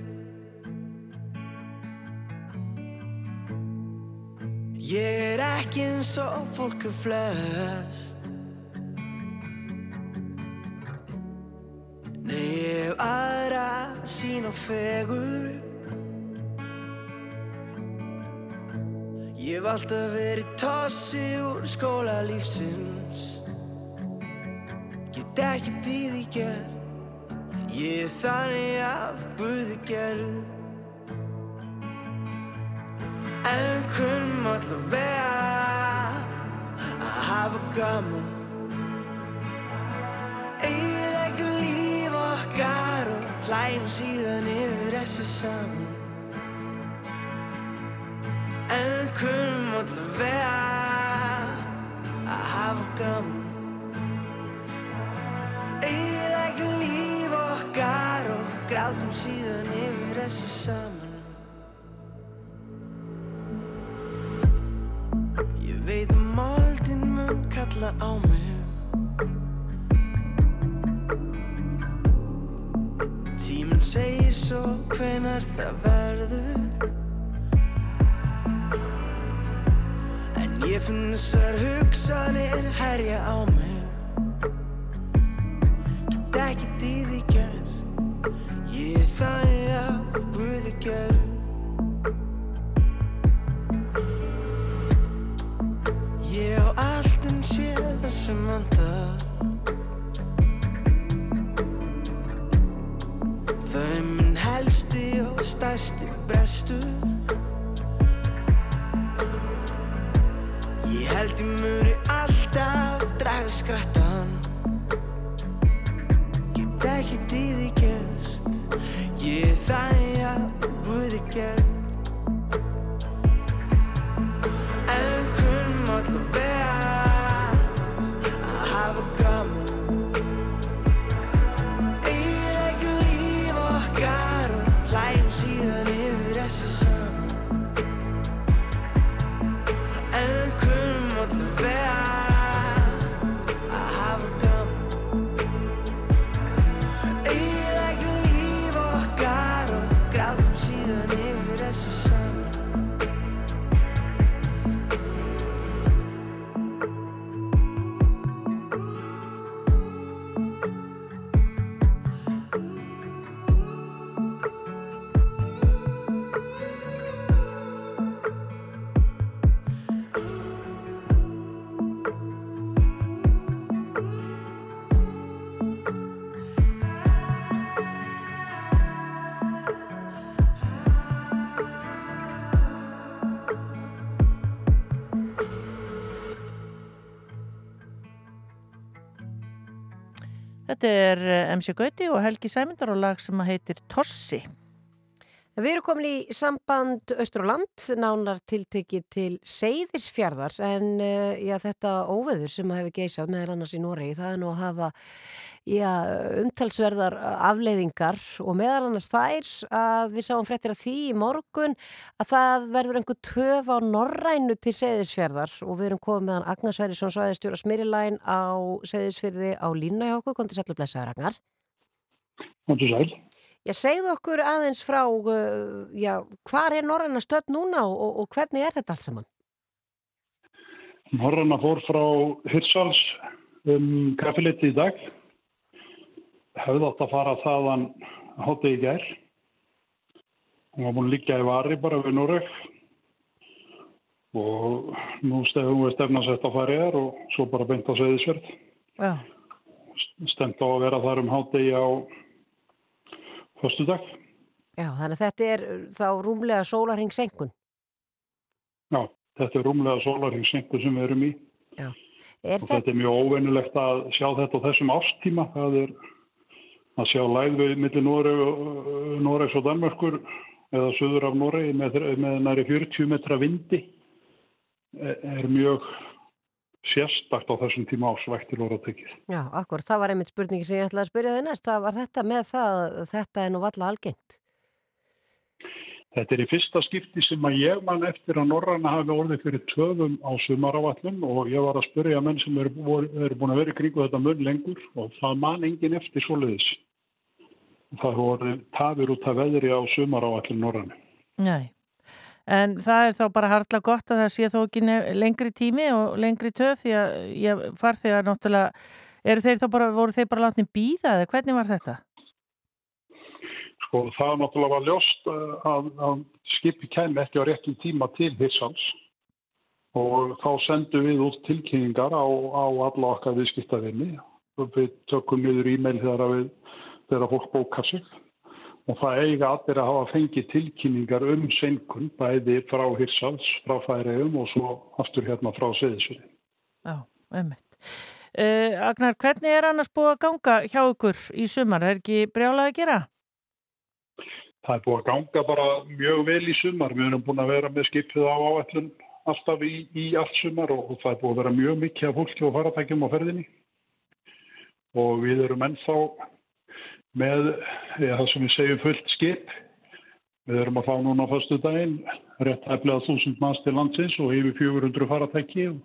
A: Ég er ekki eins og fólk er flest. Nei, ég hef aðra sín og fegur. Ég hef alltaf verið tossi úr skóla lífsins. Get í því gerð Ég er þannig af Guði gerð En kunnum allavega að hafa gaman. Eiginlega líf okkar og hlægjum síðan yfir þessu saman. En kunnum allavega að hafa gaman. Eiginlega líf okkar og grátum síðan yfir þessu saman. Ég kalla á mig Tíminn segir svo hvenar það verður? En ég finn þessar hugsanir herja á mig. Get í því gerð Ég er það stærsti brestur. Ég held ég muni alltaf draga skrattan
C: Þetta er eh, MC Gauti og Helgi Sæmundar og lag sem heitir Tossi.
B: Við erum komin í samband Östur og Land, nánar tiltekið til Seyðisfjörðar en uh, já, þetta óveður sem hefur geisað meðal annars í Noregi, það er nú að hafa já, umtalsverðar afleiðingar og meðal annars þær að við sáum fréttir að því í morgun að það verður einhver töf á Norrænu til Seyðisfjörðar og við erum komið meðan Agnar Sverrisson svæðistjóra Smirilæn á Seyðisfjörði á Lína hjá okkur, kom til sætlu blessaður Agnar.
R: Hóttu sæl.
B: Já, segðu okkur aðeins frá, uh, já, hvar er Norræna stödd núna og, og, hvernig er þetta allt saman?
R: Norranna fór frá Hyrsals um kaffiliti í dag. Hefði átt að fara þaðan hótti í gær. Hún var búin liggja í vari bara við Noreg. Og nú stefnum við stefna sett á fariðar og svo bara beint á Seyðisverð.
C: Já.
R: stend á að vera þar um hádegi á föstudag.
B: Já, þannig að þetta er uh, þá rúmlega sólarhing senkun.
R: Já, þetta er rúmlega sólarhingsengu sem við erum í.
B: Já.
R: og þetta er mjög óvennilegt að sjá þetta á þessum ástíma. Það er að sjá lægvið millir Noregs og Danmörkur eða söður af Noregi með, með næri 40 metra vindi er, er mjög sérstakt á þessum tíma ásvæktir orðatekið.
B: Já, akkur, það var einmitt spurningi sem ég ætlaði að spyrja þig næst. Það var þetta með það, að þetta er nú valla algengt.
R: Þetta er í fyrsta skipti sem að ég man eftir að Norranna hafi orðið fyrir töfum á sumaráallum og ég var að spyrja menn sem eru, voru, eru búin að vera í kringu þetta mun lengur og það man engin eftir svoleiðis. Það voru tafir út af veðri á sumaráallum Norranna.
C: Nei, en það er þá bara hartla gott að það sé þó ekki lengri tími og lengri töf því að ég far þegar náttúrulega, eru þeir þá bara, voru þeir bara látni býða eða hvernig var þetta?
R: Sko það náttúrulega var ljóst uh, að, að skipi kæmi ekki á réttum tíma til Hirsals og þá sendum við út tilkynningar á, á alla okkar viðskiptavinni og við tökum niður e-mail þegar, við, þegar fólk bókar sig og það eiga allir að hafa fengið tilkynningar um senkun bæði frá Hirsals, frá Færiðum og svo aftur hérna frá Seðisvið.
C: Já, einmitt. Uh, Agnar, hvernig er annars búið að ganga hjá ykkur í sumar? Er ekki brjálað að gera?
R: Það er búið að ganga bara mjög vel í sumar. Við erum búin að vera með skipið á áætlun alltaf í, í allt sumar og það er búið að vera mjög mikið af fólki og faratækjum á ferðinni. Og við erum ennþá með ja, það sem við segjum fullt skip. Við erum að fá núna á fastu daginn rétt heflega þúsund manns til landsins og yfir 400 faratæki og,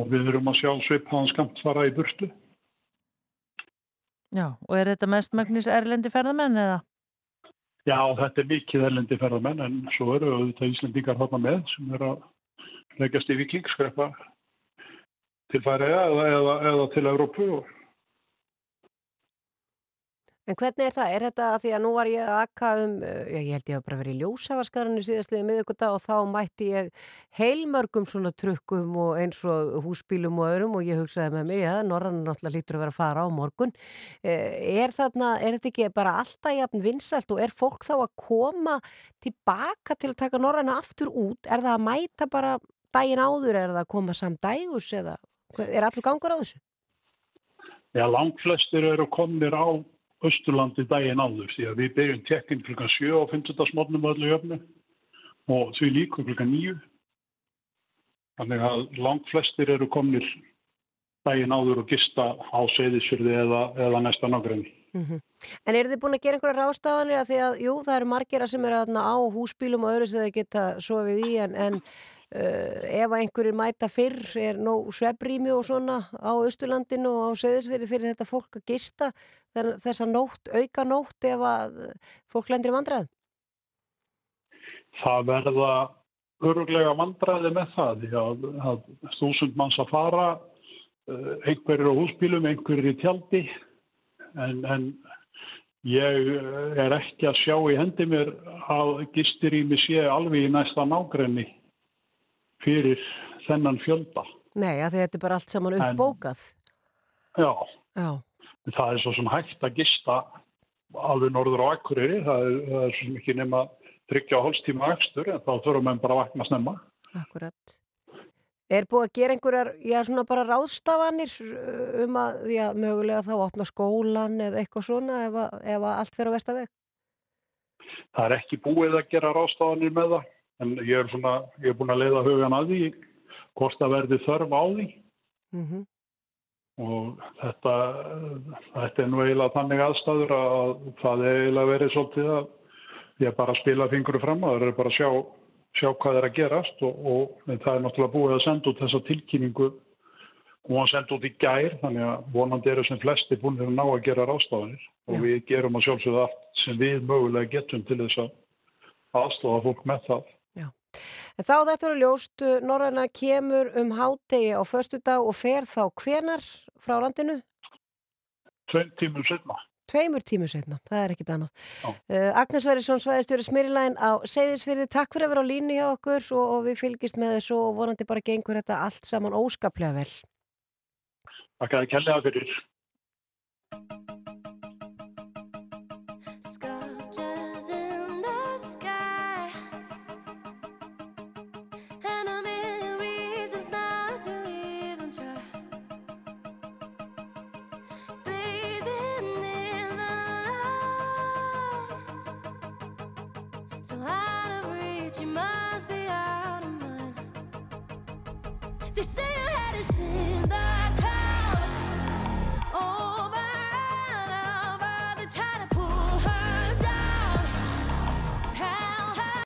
R: og við erum að sjá svipaðan skamt fara í burtu.
C: Já, og er þetta mest magnis erlendi ferðamenn eða?
R: Já, þetta er mikið erlendi ferðamenn en svo eru auðvitað Íslendingar hátna með sem eru að leggjast í vikingskrepa til færiða eða, eða, eða til Európu og
B: En hvernig er það? Er þetta að því að nú var ég að akka um, uh, já, ég held ég að bara verið í ljósafaskarinu síðastliðið miðugudag og þá mætti ég heilmörgum svona trukkum og eins og húsbílum og öðrum og ég hugsaði með mig, já, Norrann náttúrulega lítur að vera að fara á morgun. Eh, Er þarna, er þetta ekki bara alltaf jafn vinsælt og er fólk þá að koma tilbaka til að taka Norranna aftur út? Er það að mæta bara daginn áður, er það að koma samdægus eða er allur gangur á þessu?
R: Já, langflestir eru komnir á Östurlandi daginn áður því að við byrjum tekinn klukkan 7 á 50. smotnum öllu jöfnu og því líka klukkan 9. Þannig að langflestir eru komnir daginn áður og gista á Seyðisfyrði eða, eða næsta nágræni.
B: Mm En eru þið búin að gera einhverja rástafanir að því að, jú, það eru margir sem eru þarna á húsbílum og öðru sem þeir geta sofið í en, en uh, ef einhverjir mæta fyrr er nóg svebrými og svona á Östurlandinu og á Seðisfyrir fyrir þetta fólk að gista þessa nótt, auka nótt ef að fólk lendir í vandræðum?
R: Það verða öruglega vandræði með það því að, að þúsund manns að fara uh, einhverjir á húsbílum, einhverjir í tjaldi en, en ég er ekki að sjá í hendi mér að gistirými sé alveg í næsta nágrenni fyrir þennan fjölda.
B: Nei, að þetta er bara allt saman uppbókað.
R: Já,
B: Já.
R: Það er svo sem hægt að gista alveg norður á Akureyri, það er, það er svo sem ekki nema tryggja á hálfstíma ekstur en þá þurfum við bara að vakna snemma.
B: Akkurat. Er búið að gera einhverjar, já svona bara ráðstafanir um að, já, mögulega þá opna skólan eða eitthvað svona ef að, ef að allt fer á vestaveg?
R: Það er ekki búið að gera ráðstafanir með það, en ég er svona, ég er búin að leiða hugan að því hvort það verði þörf á því
B: Mm -hmm.
R: Og þetta, þetta er nú eiginlega þannig aðstæður að það er eiginlega verið svolítið að ég bara spila fingur fram að það er bara að sjá, sjá hvað er að gerast og, og það er náttúrulega búið að senda út þessa tilkynningu. Og hann senda út í gær þannig að vonandi eru sem flesti búin að ná að gera ráðstafanir. Og við gerum að sjálfsögðu allt sem við mögulega getum til þess að aðstofa fólk með það.
B: En þá þetta eru ljóst, Norræna kemur um hátegi á förstu dag og fer þá hvenar frá landinu?
R: Tveim tímum setna.
B: Tveimur tímur setna, það er ekkit annað. Uh, Agnes Verðarsson, svæðistjóri Smyrilæn á Seyðisfyrði, takk fyrir að vera á línu hjá okkur og, og við fylgist með þessu og vonandi bara gengur þetta allt saman óskaplega vel.
R: Takk að það kella fyrir.